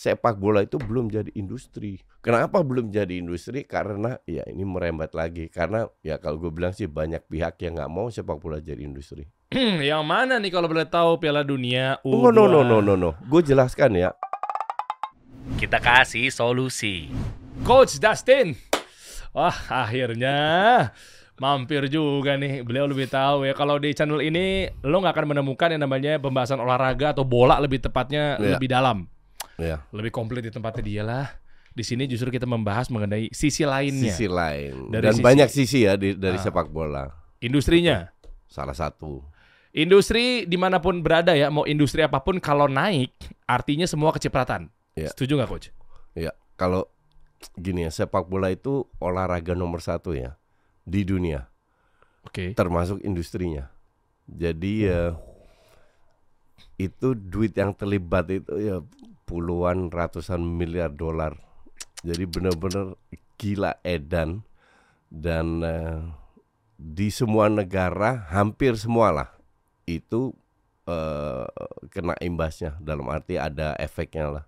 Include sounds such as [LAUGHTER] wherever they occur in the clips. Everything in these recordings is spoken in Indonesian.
sepak bola itu belum jadi industri. Kenapa belum jadi industri? Karena ya ini merembat lagi. Karena ya kalau gue bilang sih banyak pihak yang nggak mau sepak bola jadi industri. [CLEARS THROAT] yang mana nih kalau boleh tahu Piala Dunia U2? Oh, no no no no no. Gue jelaskan ya. Kita kasih solusi. Coach Dustin. Wah, akhirnya mampir juga nih. Beliau lebih tahu ya. Kalau di channel ini lo nggak akan menemukan yang namanya pembahasan olahraga atau bola lebih tepatnya Iya. lebih dalam. Ya. Lebih komplit di tempatnya dia lah. Di sini justru kita membahas mengenai sisi lainnya. Sisi lain. Dari Dan sisi- banyak sisi ya di- dari Ah. sepak bola. Industrinya. Salah satu. Industri di mana pun berada ya, mau industri apa pun kalau naik artinya semua kecipratan. Iya. Setuju nggak coach? Ya, kalau gini ya, sepak bola itu olahraga nomor satu ya di dunia, Oke. termasuk industrinya. Jadi ya itu duit yang terlibat itu ya puluhan ratusan miliar dolar. Jadi benar-benar gila edan dan eh, di semua negara hampir semua lah itu eh, kena imbasnya dalam arti ada efeknya lah.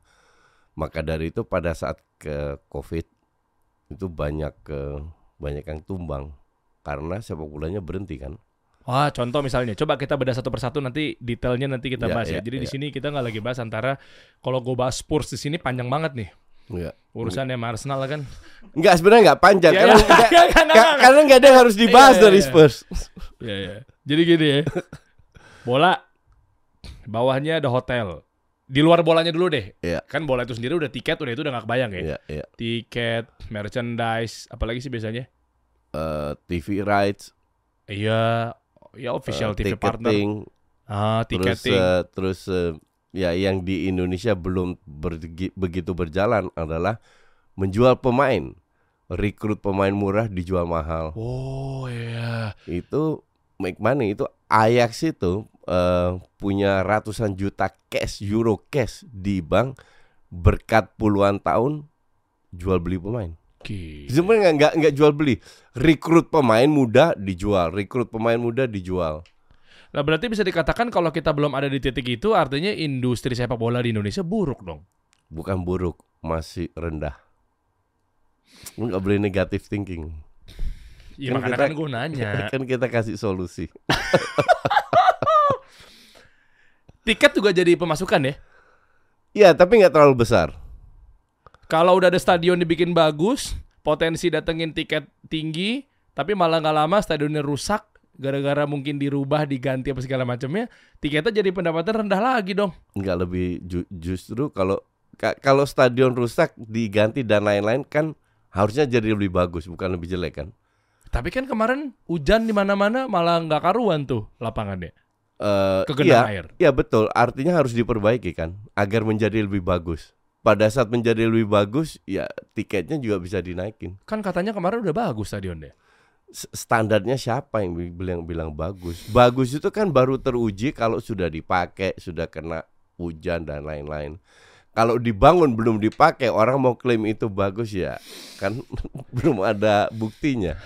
Maka dari itu pada saat ke Covid itu banyak ke banyak yang tumbang karena sepak bolanya berhenti kan. Wah, contoh misalnya, coba kita bedah satu persatu nanti detailnya nanti kita Ya, bahas ya. ya, Jadi di ya. sini kita nggak lagi bahas antara kalau gue bahas Spurs di sini panjang banget nih Ya. urusannya sama Arsenal kan. Enggak sebenarnya enggak panjang Ya, karena enggak- [LAUGHS] karena enggak ada yang harus dibahas Iya, iya, dari iya. Spurs. Iya ya. Jadi gini ya. Bola bawahnya ada hotel. Di luar bolanya dulu deh. Iya. Kan bola itu sendiri udah tiket udah itu udah nggak kebayang ya. Iya, iya. Tiket, merchandise, apalagi sih biasanya? Eh, TV rights, Iya, ya official eh, TV partner. ticketing, Ah, terus tiketing. eh, terus eh, ya yang di Indonesia belum bergi- begitu berjalan adalah menjual pemain, rekrut pemain murah dijual mahal. Oh iya. Itu make money itu Ajax itu eh, punya ratusan juta cash euro cash di bank berkat puluhan tahun jual beli pemain. Gila. Sebenarnya nggak nggak nggak jual beli, rekrut pemain muda dijual, rekrut pemain muda dijual. Nah berarti bisa dikatakan kalau kita belum ada di titik itu artinya industri sepak bola di Indonesia buruk dong. Bukan buruk, masih rendah. Lu nggak boleh negatif thinking. Ya Kan makanya kita- kan gue nanya. [LAUGHS] kan kita kasih solusi. [LAUGHS] Tiket juga jadi pemasukan ya. Iya, tapi nggak terlalu besar. Kalau udah ada stadion dibikin bagus, potensi datengin tiket tinggi, tapi malah nggak lama stadionnya rusak gara-gara mungkin dirubah, diganti apa segala macamnya, tiketnya jadi pendapatan rendah lagi dong. Nggak lebih ju- justru kalau ka- kalau stadion rusak diganti dan lain-lain kan harusnya jadi lebih bagus, bukan lebih jelek kan? Tapi kan kemarin hujan di mana-mana malah nggak karuan tuh lapangannya. Eh, Kegenang iya, air. Iya betul, artinya harus diperbaiki kan agar menjadi lebih bagus. Pada saat menjadi lebih bagus, ya tiketnya juga bisa dinaikin. Kan katanya kemarin udah bagus stadionnya. Standarnya siapa yang bi- bilang bilang bagus? Bagus itu kan baru teruji kalau sudah dipakai, sudah kena hujan dan lain-lain. Kalau dibangun belum dipakai, orang mau klaim itu bagus ya, kan [LAUGHS] belum ada buktinya.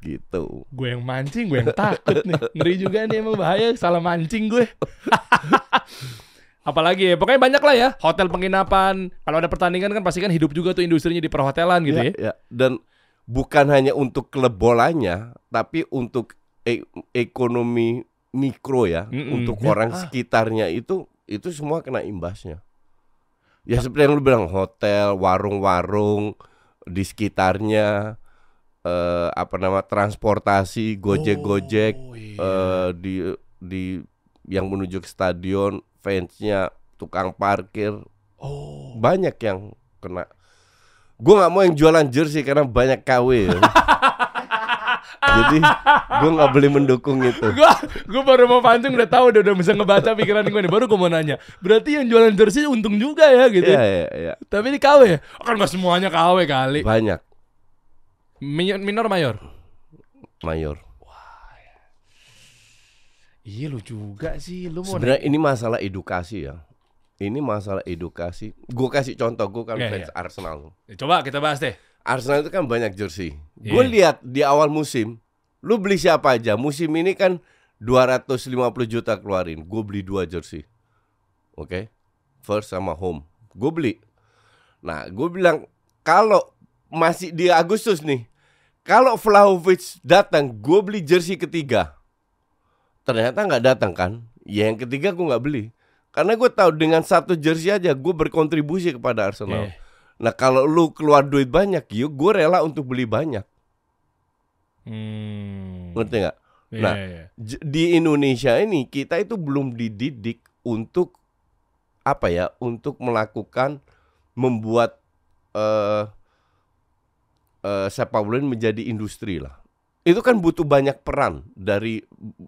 Gitu. Gue yang mancing, gue yang takut nih. Ngeri juga nih emang bahaya salah mancing gue. [LAUGHS] Apalagi ya, pokoknya banyak lah ya. Hotel penginapan. Kalau ada pertandingan kan pasti kan hidup juga tuh industrinya di perhotelan gitu ya. ya. Dan bukan hanya untuk klub bolanya, tapi untuk e- ekonomi mikro ya, Mm-mm. untuk Ya, orang ah. sekitarnya itu itu semua kena imbasnya. Ya seperti yang lu bilang hotel, warung-warung di sekitarnya eh, apa nama transportasi, gojek-gojek Oh, iya. eh, di di yang menuju ke stadion, fansnya, tukang parkir, oh. banyak yang kena. Gue nggak mau yang jualan jersey karena banyak KW. ya. [LAUGHS] Jadi gue nggak boleh mendukung itu. Gue gue baru mau pancing udah tahu udah, udah bisa ngebaca pikiran gue nih. Baru gue mau nanya. Berarti yang jualan jersey untung juga ya gitu. Iya ya. iya iya. Tapi ini KW ya? Kan gak semuanya KW kali. Banyak Mi- Minor mayor. mayor. Iya lu juga sih. Lu mau Sebenarnya ini masalah edukasi ya. Ini masalah edukasi. Gue kasih contoh, gue kan Iya, fans iya. Arsenal. Ya, Coba kita bahas deh. Arsenal itu kan banyak jersey. Iya. Gue lihat di awal musim, lu beli siapa aja? Musim ini kan 250 juta keluarin. Gue beli dua jersey. Oke. First sama home. gue beli. Nah, gue bilang kalau masih di Agustus nih, kalau Vlahovic datang, gue beli jersey ketiga. Ternyata nggak datang kan? Ya yang ketiga gue nggak beli. Karena gue tahu dengan satu jersey aja gue berkontribusi kepada Arsenal. Eh. Nah kalau lu keluar duit banyak, yuk gue rela untuk beli banyak. Hmm. Ngerti nggak? Iya, Nah, iya. J- di Indonesia ini kita itu belum dididik untuk apa ya? Untuk melakukan membuat eh eh, sepak bola menjadi industri lah. Itu kan butuh banyak peran dari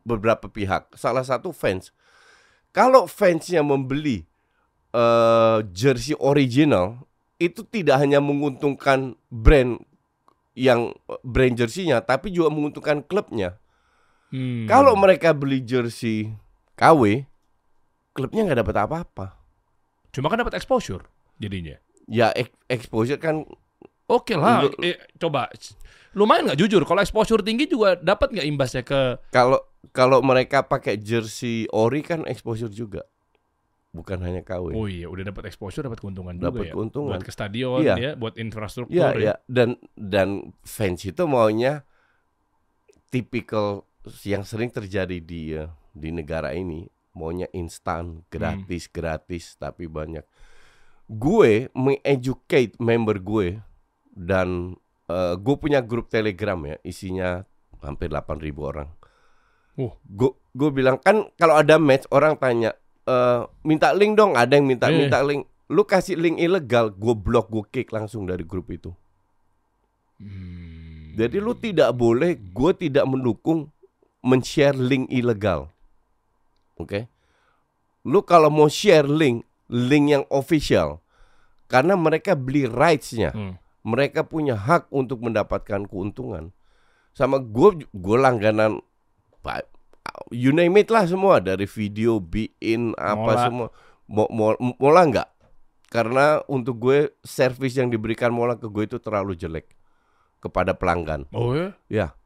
beberapa pihak. Salah satu fans. Kalau fansnya membeli eh jersey original itu tidak hanya menguntungkan brand yang brand jersey-nya, tapi juga menguntungkan klubnya. Hmm. Kalau mereka beli jersey KW, klubnya nggak dapat apa-apa. cuma kan dapat exposure jadinya. Ya exposure kan Oke lah, Lu- eh, coba lumayan nggak jujur kalau exposure tinggi juga dapat nggak imbasnya ke kalau kalau mereka pakai jersey ori kan exposure juga. Bukan hanya KW. Oh iya, udah dapat exposure, dapat keuntungan Dapat juga ya. keuntungan. Buat ke stadion Iya. ya, buat infrastruktur Iya, ya. ya. Dan dan fans itu maunya tipikal yang sering terjadi di eh, di negara ini, maunya instan, gratis, gratis tapi banyak. Gue mengeducate member gue dan eh, gue punya grup Telegram ya, isinya hampir 8.000 orang. Uh. Gue gue bilang kan kalau ada match orang tanya eh, minta link dong, ada yang minta Iya. minta link. Lu kasih link ilegal, gue blok, gue kick langsung dari grup itu. Hmm. Jadi lu tidak boleh, gue tidak mendukung men-share link ilegal. Oke? Lu kalau mau share link, link yang official. Karena mereka beli rights-nya. Hmm. Mereka punya hak untuk mendapatkan keuntungan. Sama gue, gue langganan, you name it lah semua. Dari video, be-in, apa Mola. semua. Mo, mo, mola nggak? Karena untuk gue, service yang diberikan Mola ke gue itu terlalu jelek. Kepada pelanggan. Oh ya, Ya,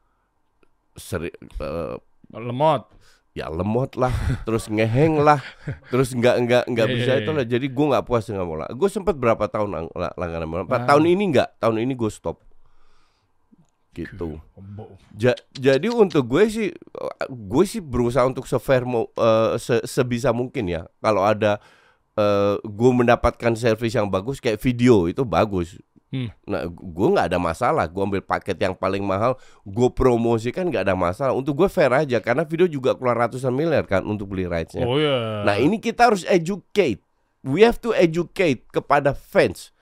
seri, eh, lemot. Ya lemot lah, terus ngeheng lah, terus nggak nggak nggak Iya, bisa iya, itu iya. lah. Jadi gue nggak puas dengan bola. Gue sempat berapa tahun lang- lang- langganan bola? Empat tahun ini nggak, tahun ini gue stop. Gitu. Ja- jadi untuk gue sih, gue sih berusaha untuk sefair mau eh, se- sebisa mungkin ya. Kalau ada eh, gue mendapatkan service yang bagus kayak video itu bagus. Hmm. Nah, gue nggak ada masalah. Gue ambil paket yang paling mahal, gue promosikan nggak ada masalah. Untuk gue fair aja karena video juga keluar ratusan miliar kan untuk beli rights-nya. Oh ya. Nah ini kita harus educate. We have to educate kepada fans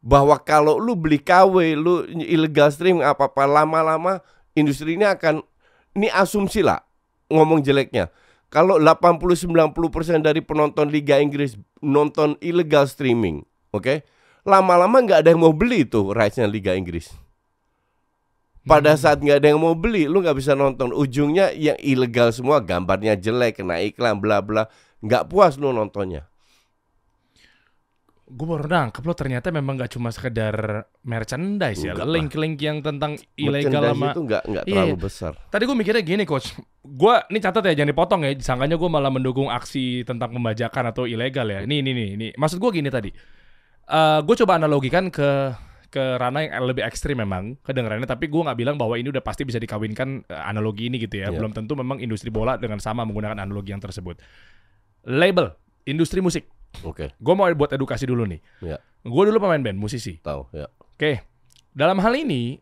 bahwa kalau lu beli KW, lu illegal stream apa-apa lama-lama industri ini akan ini asumsi lah ngomong jeleknya. Kalau 80-90% dari penonton Liga Inggris nonton illegal streaming, oke? Lama-lama nggak ada yang mau beli tuh rights-nya Liga Inggris. Pada saat nggak ada yang mau beli, lu nggak bisa nonton. Ujungnya yang ilegal semua, gambarnya jelek, kena iklan, bla bla. Nggak puas lu nontonnya. gue baru nangkep lo ternyata memang nggak cuma sekedar merchandise ya, Enggak lah. link-link yang tentang ilegal sama itu nggak nggak Iya, terlalu iya. besar. Tadi gue mikirnya gini coach, gue ini catat ya jangan dipotong ya, sangkanya gue malah mendukung aksi tentang pembajakan atau ilegal ya. Ini ini nih, ini maksud gue gini tadi, Eh gue coba analogikan ke ke ranah yang lebih ekstrim memang kedengarannya, tapi gue nggak bilang bahwa ini udah pasti bisa dikawinkan eh, analogi ini gitu ya. Iya. Belum tentu memang industri bola dengan sama menggunakan analogi yang tersebut. Label industri musik, Oke, gue mau buat edukasi dulu nih. ya Gue dulu pemain band, musisi. tahu ya. Oke, dalam hal ini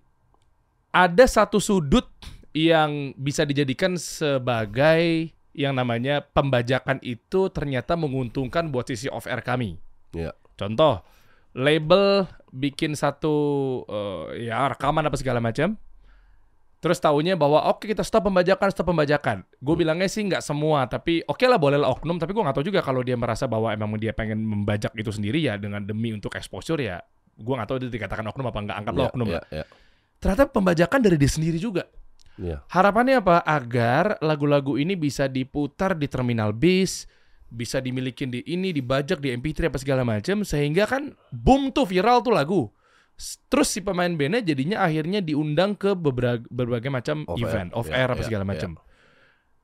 ada satu sudut yang bisa dijadikan sebagai yang namanya pembajakan itu ternyata menguntungkan buat sisi off air kami. Ya. Contoh, label bikin satu eh, ya rekaman apa segala macam. Terus taunya bahwa oke kita stop pembajakan, stop pembajakan. Gue bilangnya sih nggak semua, tapi oke lah boleh lah oknum. Tapi gue nggak tahu juga kalau dia merasa bahwa emang dia pengen membajak itu sendiri ya dengan demi untuk exposure ya. Gue nggak tahu itu dikatakan oknum apa nggak. Anggaplah Ya, oknum ya, lah. ya, Ternyata pembajakan dari dia sendiri juga. ya. Harapannya apa? Agar lagu-lagu ini bisa diputar di terminal bis, bisa dimiliki di ini, dibajak di MP3 apa segala macam, sehingga kan boom tuh viral tuh lagu. Terus si pemain bandnya jadinya akhirnya diundang ke beberapa berbagai macam Off air, event, off ya, air apa ya, segala ya. macam.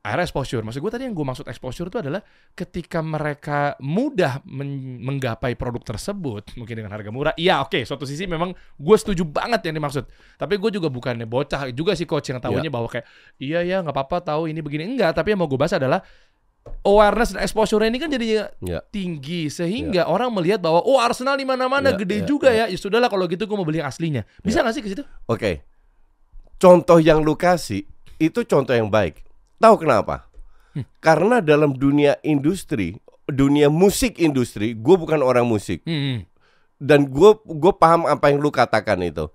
akhirnya exposure. Maksud gue tadi yang gue maksud exposure itu adalah ketika mereka mudah men- menggapai produk tersebut, mungkin dengan harga murah. Iya, oke, suatu sisi memang gue setuju banget yang dimaksud. Tapi gue juga bukannya bocah juga sih coach yang tahunya bahwa kayak iya ya nggak apa-apa tahu ini begini enggak. Tapi yang mau gue bahas adalah awareness dan exposure ini kan jadi Ya. tinggi sehingga orang melihat bahwa oh Arsenal di mana-mana Ya, gede ya, juga ya. Ya sudahlah kalau gitu gue mau beli yang aslinya. Bisa nggak sih ke situ? Oke. Contoh yang lu kasih itu contoh yang baik. Tahu kenapa? Karena dalam dunia industri, dunia musik industri, gue bukan orang musik Hmm. dan gue gue paham apa yang lu katakan itu.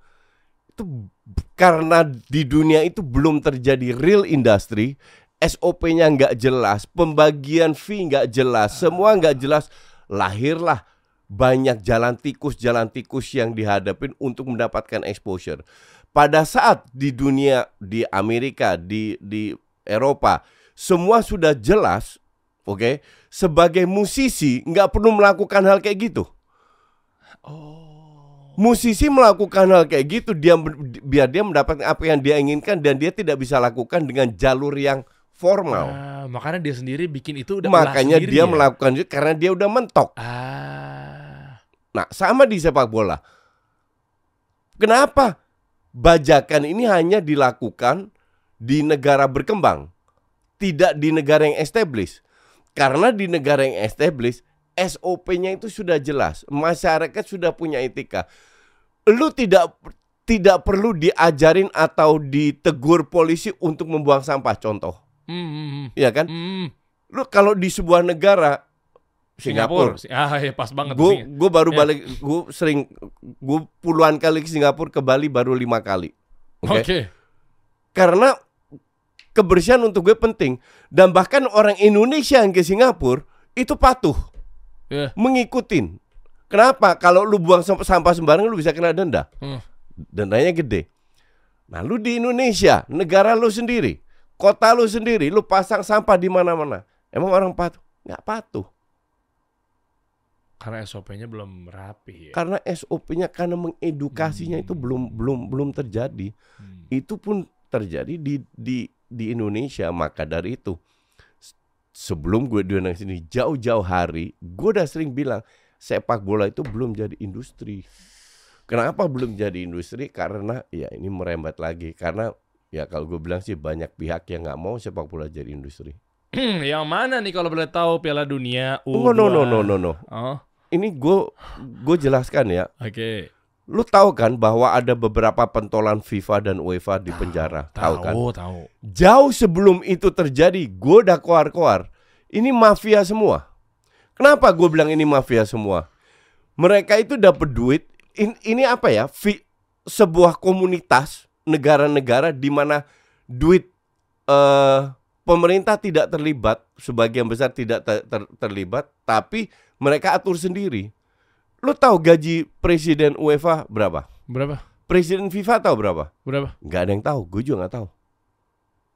Itu karena di dunia itu belum terjadi real industry, SOP-nya nggak jelas, pembagian fee nggak jelas, semua nggak jelas, lahirlah banyak jalan tikus jalan tikus yang dihadapin untuk mendapatkan exposure. Pada saat di dunia di Amerika, di di Eropa, semua sudah jelas, oke? Sebagai musisi nggak perlu melakukan hal kayak gitu. Musisi melakukan hal kayak gitu dia biar dia mendapatkan apa yang dia inginkan dan dia tidak bisa lakukan dengan jalur yang formal. Ah, makanya dia sendiri bikin itu udah Makanya dia ya? melakukan itu karena dia udah mentok. Ah. Nah, sama di sepak bola. Kenapa bajakan ini hanya dilakukan di negara berkembang, tidak di negara yang established? Karena di negara yang established, SOP-nya itu sudah jelas, masyarakat sudah punya etika. Lu tidak tidak perlu diajarin atau ditegur polisi untuk membuang sampah contoh, Hmm, hmm, hmm. ya kan? Hmm. Lu kalau di sebuah negara Singapura, Ah, ya pas banget. gue gue baru Ya. balik gue sering gue puluhan kali ke Singapura ke Bali baru lima kali Oke. oke karena kebersihan untuk gue penting dan bahkan orang Indonesia yang ke Singapura itu patuh Ya. mengikutin kenapa kalau lu buang samp- sampah sembarangan lu bisa kena denda Hmm. dendanya gede nah lu di Indonesia negara lu sendiri kota lu sendiri lu pasang sampah di mana-mana emang orang patuh nggak patuh Karena SOP-nya belum rapi ya. karena SOP-nya karena mengedukasinya itu belum belum belum terjadi. Hmm. Itu pun terjadi di di di Indonesia. Maka dari itu sebelum gue diundang sini jauh-jauh hari, gue udah sering bilang sepak bola itu belum jadi industri. Kenapa belum jadi industri? Karena ya ini merembet lagi. Karena ya kalau gue bilang sih banyak pihak yang nggak mau sepak bola jadi industri. [CLEARS THROAT] yang mana nih kalau boleh tahu Piala Dunia U2? Oh, no no no no no. Oh, Ini gue gue jelaskan ya. oke. Lu tahu kan bahwa ada beberapa pentolan FIFA dan UEFA di penjara, tahu kan? Tahu, tahu. Jauh sebelum itu terjadi, gue udah koar-koar. Ini mafia semua. Kenapa gue bilang ini mafia semua? Mereka itu dapat duit. In- ini apa ya? Vi- sebuah komunitas negara-negara di mana duit eh pemerintah tidak terlibat, sebagian besar tidak ter- ter- terlibat, tapi mereka atur sendiri. Lu tahu gaji presiden UEFA berapa? Berapa? Presiden FIFA tahu berapa? Berapa? Nggak ada yang tahu. Gue juga nggak tahu.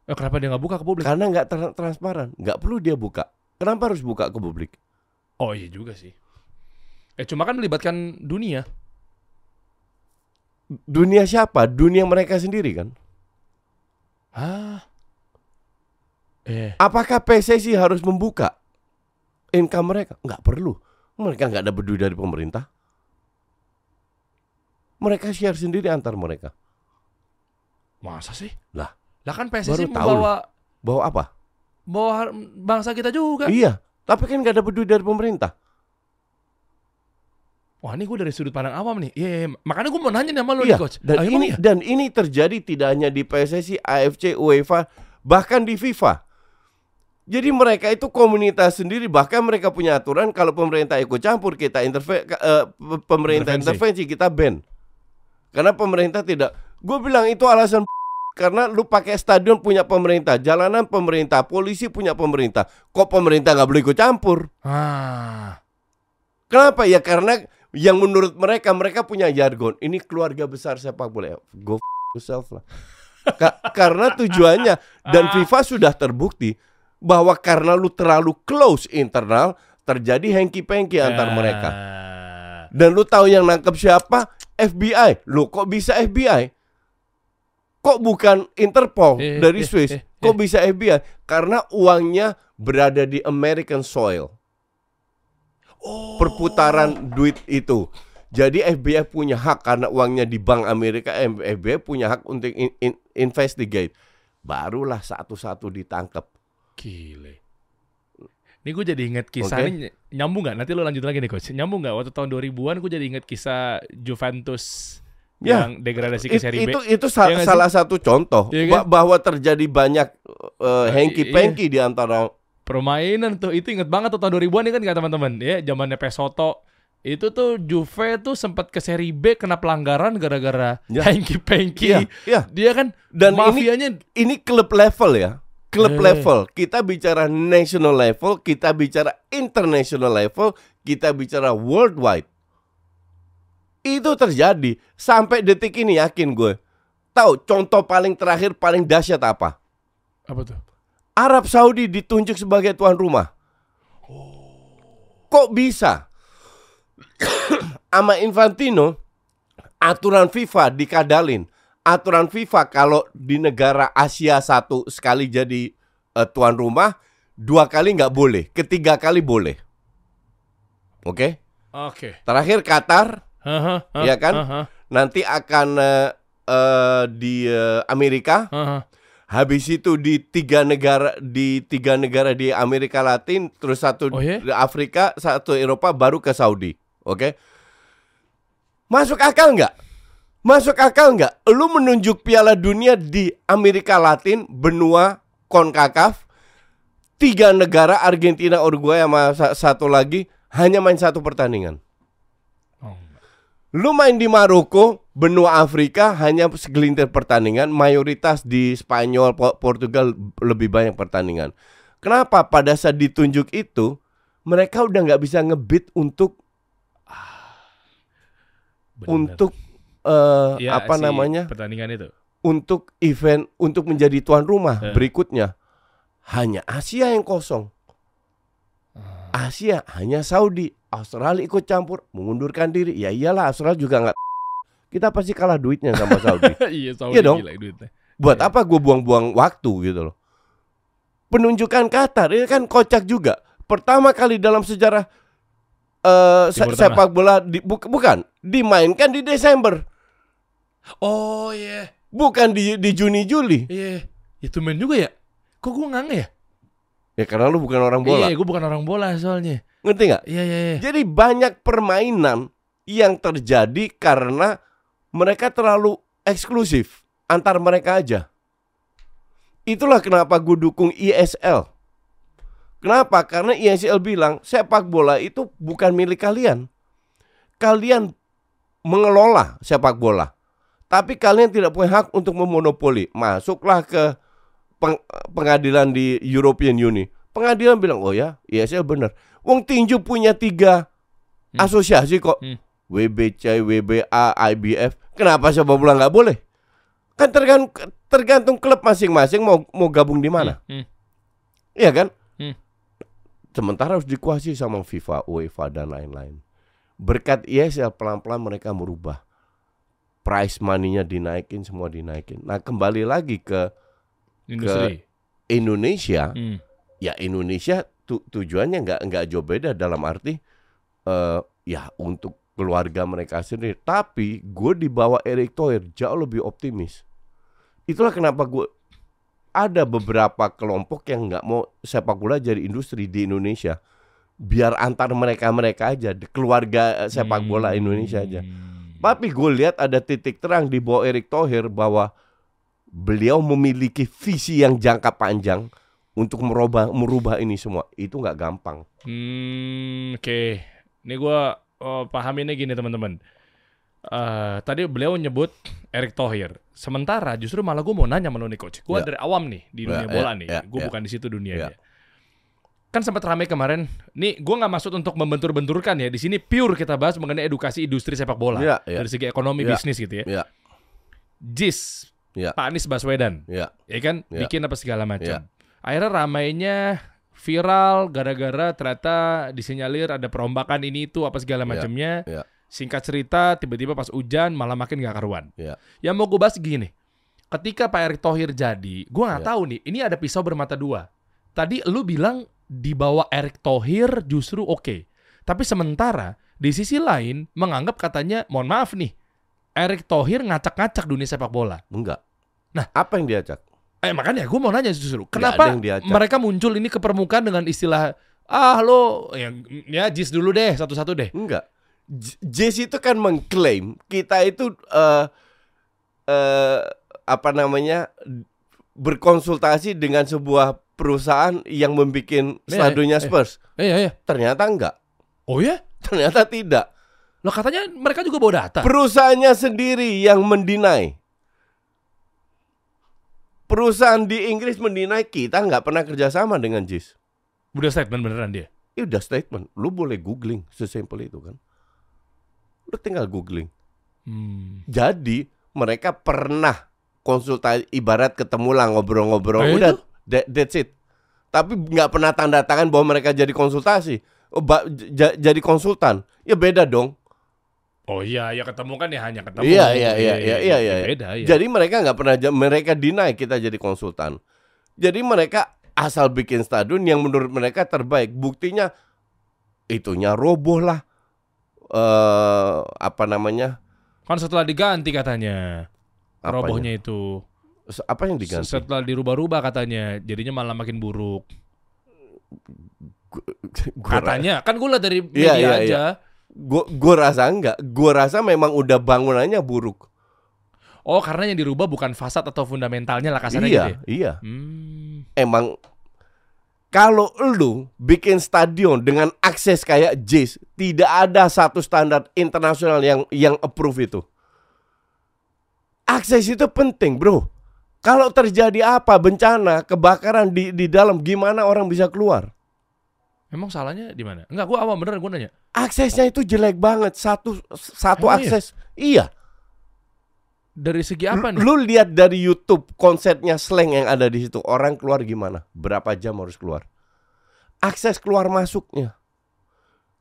Eh, kenapa dia nggak buka ke publik? Karena nggak tra- transparan, nggak perlu dia buka. Kenapa harus buka ke publik? Oh iya juga sih. Eh cuma kan melibatkan dunia. Dunia siapa? Dunia mereka sendiri kan? Ah. Eh, Apakah PSSI harus membuka income mereka? Nggak perlu. Mereka nggak ada duit dari pemerintah. Mereka share sendiri antar mereka. masa sih? Lah, Lah kan PSSI baru tahu Bawa apa? bawa bangsa kita juga. Iya, tapi kan nggak ada duit dari pemerintah. Wah ini gue dari sudut pandang awam nih. Iya, iya. makanya gue mau nanya nih sama lo Iya, nih coach. dan Ah, ini iya? dan ini terjadi tidak hanya di PSSI, AFC, UEFA, bahkan di FIFA. Jadi mereka itu komunitas sendiri, bahkan mereka punya aturan kalau pemerintah ikut campur kita interve eh, pe- pemerintah Intervensi. intervensi kita ban. Karena pemerintah tidak. Gue bilang itu alasan [LAUGHS] karena lu pakai stadion punya pemerintah, jalanan pemerintah, polisi punya pemerintah. Kok pemerintah nggak boleh ikut campur? Ah. Kenapa? Ya karena yang menurut mereka mereka punya jargon. Ini keluarga besar sepak bola. Go f- yourself lah. Ka- karena tujuannya dan FIFA sudah terbukti bahwa karena lu terlalu close internal terjadi hengki-pengki antar Ah. mereka. Dan lu tahu yang nangkep siapa? FBI. Lu kok bisa FBI? Kok bukan Interpol Eh, dari eh, Swiss? eh, Kok bisa FBI? Karena uangnya berada di American soil. Oh. Perputaran duit itu. Jadi FBI punya hak karena uangnya di Bank Amerika, FBI punya hak untuk in- in- investigate. Barulah satu-satu ditangkap. Gile. Ini gue jadi inget kisah Oke. ini nyambung nggak? Nanti lo lanjut lagi nih coach. Nyambung nggak? Waktu tahun 2000-an gue jadi inget kisah Juventus Ya. yang degradasi ke It- seri B. itu itu sa- Iya nggak sih? salah satu contoh ba- kan? bahwa terjadi banyak uh, iya. panky di antara Permainan tuh itu inget banget tuh tahun 2000-an ya kan nggak teman-teman? Ya zamannya Pesoto. Itu tuh Juve tuh sempat ke seri B kena pelanggaran gara-gara Ya. hanky panky. Iya, iya. Dia kan Dan ini- mafianya ini klub level ya. Klub Eh. level. Kita bicara national level, kita bicara international level, kita bicara worldwide. Itu terjadi sampai detik ini yakin gue. Tahu contoh paling terakhir paling dahsyat apa? apa tuh? Arab Saudi ditunjuk sebagai tuan rumah. Kok bisa? Ama Infantino aturan FIFA dikadalin. Aturan FIFA kalau di negara Asia satu sekali jadi eh, tuan rumah, dua kali nggak boleh, ketiga kali boleh. Oke. Oke. Terakhir Qatar Haha, hah, Iya kan? haha, nanti akan eh, eh, di eh, Amerika. haha. Habis itu di tiga negara di tiga negara di Amerika Latin, terus satu Oh, di Afrika, satu Eropa, baru ke Saudi. Oke? Masuk akal nggak? Masuk akal nggak? Lu menunjuk Piala Dunia di Amerika Latin, benua Concacaf, tiga negara Argentina, Uruguay, sama sa- satu lagi hanya main satu pertandingan. Lu main di Maroko, benua Afrika hanya segelintir pertandingan, mayoritas di Spanyol, Po- Portugal lebih banyak pertandingan. Kenapa pada saat ditunjuk itu mereka udah nggak bisa ngebit untuk Bener. untuk eh, Ya, apa si namanya? Pertandingan itu. Untuk event untuk menjadi tuan rumah Eh. berikutnya. Hanya Asia yang kosong. Asia hanya Saudi, Australia ikut campur, mengundurkan diri. Ya iyalah Australia juga nggak [LAUGHS] kita pasti kalah duitnya sama Saudi. [LAUGHS] iya, Saudi Iya dong. gila duitnya. Buat Iya. apa gue buang-buang waktu gitu loh. Penunjukan Qatar ini kan kocak juga. Pertama kali dalam sejarah eh se- Tengah. sepak bola di, bu- bukan dimainkan di Desember, Oh iya. bukan di di Juni Juli. Iya. Itu main juga ya? Kok gue nggak nge ya? Ya karena lu bukan orang bola. Iya, gue bukan orang bola soalnya. Ngerti nggak? Iya, iya, iya. Jadi banyak permainan yang terjadi karena mereka terlalu eksklusif antar mereka aja. Itulah kenapa gue dukung ISL. Kenapa? Karena ISL bilang sepak bola itu bukan milik kalian. Kalian mengelola sepak bola. Tapi kalian tidak punya hak untuk memonopoli. Masuklah ke peng- pengadilan di European Union. Pengadilan bilang, oh ya, ISL benar. Wong tinju punya tiga Hmm. asosiasi kok. Hmm. WBC, WBA, IBF. Kenapa sepak bola nggak boleh? Kan tergantung, tergantung klub masing-masing mau mau gabung di mana. Hmm, hmm. Iya kan? Hmm. Sementara harus dikuasai sama FIFA, UEFA dan lain-lain. Berkat ISL pelan-pelan mereka merubah. Price money-nya dinaikin, semua dinaikin. Nah, kembali lagi ke Industri. Indonesia, Hmm. ya Indonesia tu- tujuannya nggak nggak jauh beda dalam arti eh ya untuk keluarga mereka sendiri. Tapi gue di bawah Erick Thohir jauh lebih optimis. Itulah kenapa gue ada beberapa kelompok yang nggak mau sepak bola jadi industri di Indonesia. Biar antar mereka mereka aja, keluarga eh, sepak bola Indonesia aja. Hmm. Tapi gue lihat ada titik terang di bawah Erick Thohir bahwa beliau memiliki visi yang jangka panjang untuk merubah merubah ini semua. Itu nggak gampang. Hmm, oke. Ini gua oh, pahaminnya gini teman-teman. Eh, tadi beliau nyebut Erick Thohir. Sementara justru malah gue mau nanya sama nih coach. Gue Ya. dari awam nih di dunia Ya, bola ya, nih. ya, gue ya. bukan di situ dunianya. Ya. Kan sempat ramai kemarin. Nih gue nggak maksud untuk membentur-benturkan ya. Di sini pure kita bahas mengenai edukasi industri sepak bola Ya, ya. dari segi ekonomi Ya. bisnis gitu ya. Ya, JIS ya, Pak Anies Baswedan ya, ya kan Ya. bikin apa segala macam. Ya. Akhirnya ramainya viral gara-gara ternyata disinyalir ada perombakan ini itu apa segala Ya, macamnya. ya. Singkat cerita tiba-tiba pas hujan malah makin gak karuan. ya. Yang mau gue bahas gini. ketika Pak Erick Thohir jadi, gua nggak Iya. tahu nih. Ini ada pisau bermata dua. Tadi lu bilang di bawah Erick Thohir justru oke. Tapi sementara di sisi lain menganggap katanya, mohon maaf nih, Erick Thohir ngacak-ngacak dunia sepak bola. Enggak. Nah. apa yang diacak? Eh makanya gue mau nanya justru, kenapa mereka muncul ini ke permukaan dengan istilah ah lo yang ya jis dulu deh satu-satu deh. Enggak. J- Jesse itu kan mengklaim kita itu eh eh apa namanya berkonsultasi dengan sebuah perusahaan yang membuat Iya, stadionnya iya. Spurs. Eh ya ya. Ternyata enggak. Oh ya? Ternyata tidak. Lo katanya mereka juga bawa data. Perusahaannya sendiri yang mendinai. Perusahaan di Inggris mendinai kita nggak pernah kerjasama dengan JIS. Udah statement beneran dia. Ya udah statement. Lu boleh googling sesimpel itu kan. Lu tinggal googling. Hmm. Jadi mereka pernah konsultasi ibarat ketemu lah ngobrol-ngobrol. Eh, udah itu? that- that's it. Tapi nggak pernah tanda tangan bahwa mereka jadi konsultasi. Oh, ba- jadi konsultan. Ya beda dong. Oh iya, ya ketemu kan ya hanya ketemu. Iya iya iya iya iya. iya. Beda ya. Jadi mereka nggak pernah mereka deny kita jadi konsultan. Jadi mereka asal bikin stadion yang menurut mereka terbaik. Buktinya itunya roboh lah. Eh apa namanya? Kan setelah diganti katanya. Apanya? Robohnya itu. Apa yang diganti? Setelah dirubah-rubah katanya, jadinya malah makin buruk. Gua ra- Katanya, kan gue dari Iya, media iya, aja. Gua gua rasa enggak. Gua rasa memang udah bangunannya buruk. Oh, karena yang dirubah bukan fasad atau fundamentalnya lah kasarnya iya, gitu ya. iya. Hmm. Emang kalau lu bikin stadion dengan akses kayak JIS, tidak ada satu standar internasional yang yang approve itu. Akses itu penting, Bro. Kalau terjadi apa bencana, kebakaran di di dalam gimana orang bisa keluar? Emang salahnya di mana? Enggak, gue awam beneran gue nanya. Aksesnya itu jelek banget, satu satu Emang iya? akses. Iya. Dari segi apa nih? Lu lihat dari YouTube konsepnya slang yang ada di situ. Orang keluar gimana? Berapa jam harus keluar? Akses keluar masuknya.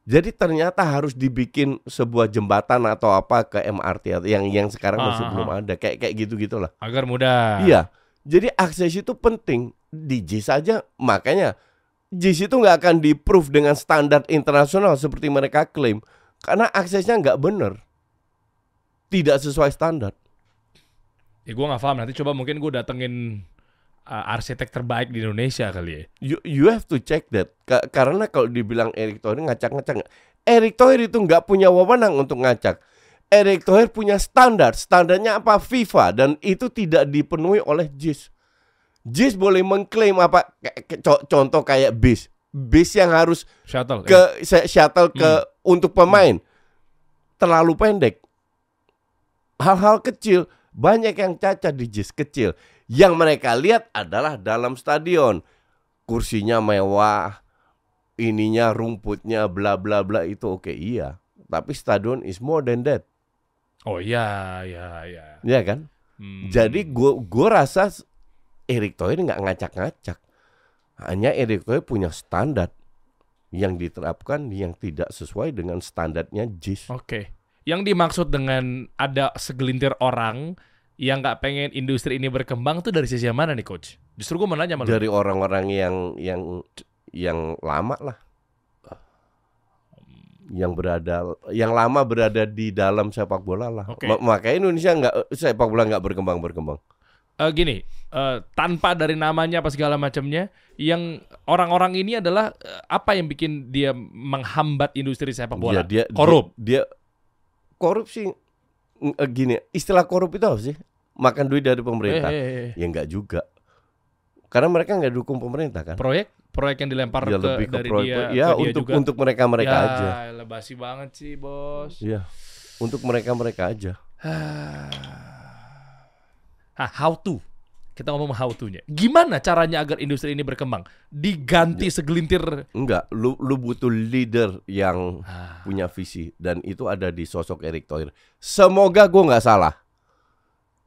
Jadi ternyata harus dibikin sebuah jembatan atau apa ke MRT atau yang yang sekarang masih Ah, belum ah. ada. Kayak kayak gitu-gitulah. Agar mudah. Iya. Jadi akses itu penting. Di JIS saja makanya JIS itu nggak akan di-proof dengan standar internasional seperti mereka klaim karena aksesnya nggak bener. Tidak sesuai standar. Ya gue gak paham. Nanti coba mungkin gue datengin uh, arsitek terbaik di Indonesia kali ya. You, you have to check that. Ka- karena kalau dibilang Erick Thohir ngacak-ngacak, Erick Thohir itu nggak punya wewenang untuk ngacak. Erick Thohir punya standar. Standarnya apa? FIFA dan itu tidak dipenuhi oleh JIS. JIS boleh mengklaim apa? Contoh kayak bis, bis yang harus Shuttle. ke ya. shuttle ke untuk pemain terlalu pendek. Hal-hal kecil banyak yang cacat di JIS kecil. Yang mereka lihat adalah dalam stadion. Kursinya mewah, ininya rumputnya bla bla bla itu oke iya. Tapi stadion is more than that. Oh iya, iya, iya. Ya kan? Hmm. Jadi gua gua rasa Erick Thohir nggak ngacak-ngacak. Hanya Erick Thohir punya standar yang diterapkan yang tidak sesuai dengan standarnya JIS. Oke. Yang dimaksud dengan ada segelintir orang yang nggak pengen industri ini berkembang tuh dari sisi yang mana nih coach? Justru gue mau nanya sama lu. Dari orang-orang yang yang yang lama lah. Yang berada yang lama berada di dalam sepak bola lah. Ma- makanya Indonesia nggak sepak bola nggak berkembang berkembang. Eh, gini, eh, tanpa dari namanya apa segala macamnya, yang orang-orang ini adalah eh, apa yang bikin dia menghambat industri sepak bola? Ya, dia Korup. Dia, dia korupsi eh, gini, istilah korup itu apa sih? Makan duit dari pemerintah. Eh, eh, eh. Ya enggak juga. Karena mereka nggak dukung pemerintah kan. Proyek, proyek yang dilempar ya ke, lebih ke dari proyek. dia, ya ke dia untuk juga. untuk mereka mereka ya, aja. lebasi banget sih bos. Iya. Untuk mereka mereka aja. Ah, how to? Kita ngomong how to-nya. Gimana caranya agar industri ini berkembang? Diganti segelintir. Enggak, lu lu butuh leader yang Ah, punya visi dan itu ada di sosok Erick Thohir. Semoga gue nggak salah.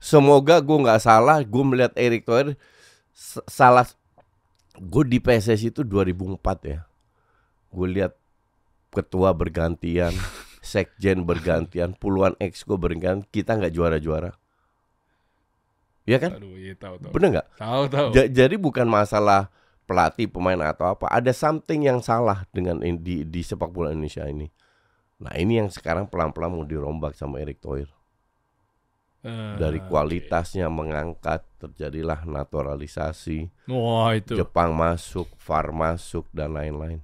Semoga gue nggak salah. Gue melihat Erick Thohir salah. Gue di PSSI itu 2004 ya. Gue lihat ketua bergantian, [LAUGHS] sekjen bergantian, puluhan exco bergantian. Kita nggak juara-juara. Ya kan? Aduh, iya tahu tahu. Bener nggak? Tahu tahu. Ja- jadi bukan masalah pelatih, pemain atau apa. Ada something yang salah dengan in- di di sepak bola Indonesia ini. Nah ini yang sekarang pelan-pelan mau dirombak sama Erick Thohir. Eh, Dari kualitasnya mengangkat, terjadilah naturalisasi. Wah, itu. Jepang masuk, VAR masuk dan lain-lain.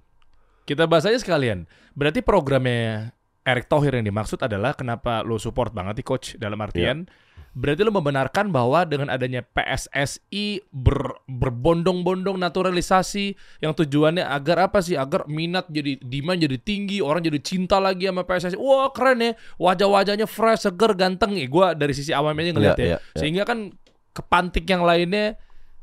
Kita bahas aja sekalian. Berarti programnya Erick Thohir yang dimaksud adalah kenapa lo support banget nih coach dalam artian berarti lo membenarkan bahwa dengan adanya PSSI ber- berbondong-bondong naturalisasi yang tujuannya agar apa sih? Agar minat jadi demand jadi tinggi, orang jadi cinta lagi sama PSSI. Wah, keren ya. Wajah-wajahnya fresh, seger, ganteng. Eh, gua dari sisi awam aja ngeliat Iya, ya. iya, iya. Sehingga kan kepantik yang lainnya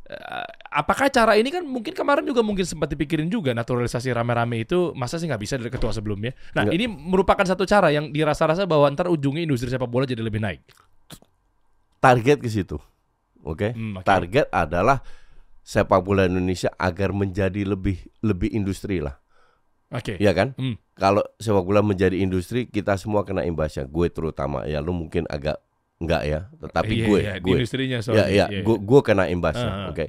eh, apakah cara ini kan mungkin kemarin juga mungkin sempat dipikirin juga naturalisasi rame-rame itu masa sih nggak bisa dari ketua sebelumnya. Nah Nggak. ini merupakan satu cara yang dirasa-rasa bahwa ntar ujungnya industri sepak bola jadi lebih naik. Target ke situ. Oke. Hmm, oke. Target adalah sepak bola Indonesia agar menjadi lebih lebih industri lah. Oke. Iya kan? Hmm. Kalau sepak bola menjadi industri, kita semua kena imbasnya. Gue terutama. Ya lu mungkin agak enggak ya, tetapi Iya, gue iya, di gue industrinya Ya, soalnya. ya, Iya, iya. gue gue kena imbasnya. Ah, ah. Oke.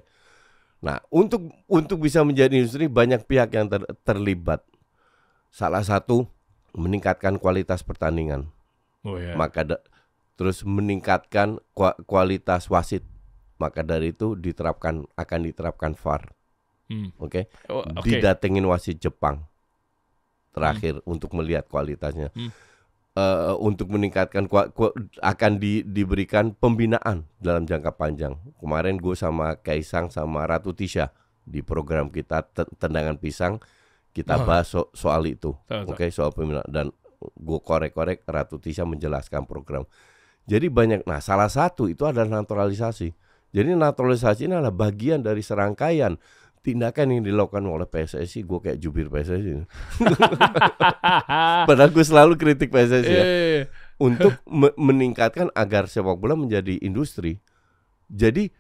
Nah, untuk untuk bisa menjadi industri banyak pihak yang ter- terlibat. Salah satu meningkatkan kualitas pertandingan. Oh ya. Maka da- terus meningkatkan kua- kualitas wasit. Maka dari itu diterapkan akan diterapkan VAR. Hmm. Oke. Oh, Oke. Didatengin wasit Jepang. Terakhir untuk melihat kualitasnya. Hmm. Eh, untuk meningkatkan kua- kua- akan di- diberikan pembinaan dalam jangka panjang. Kemarin gue sama Kaisang sama Ratu Tisha di program kita Ten- tendangan pisang kita Oh. bahas so- soal itu. Oke, soal pembinaan dan gue korek-korek Ratu Tisha menjelaskan program. Jadi banyak nah salah satu itu adalah naturalisasi. Jadi naturalisasi ini adalah bagian dari serangkaian tindakan yang dilakukan oleh PSSI. Gue kayak jubir PSSI. [LAUGHS] Padahal gue selalu kritik PSSI ya Eh, untuk me- meningkatkan agar sepak bola menjadi industri. Jadi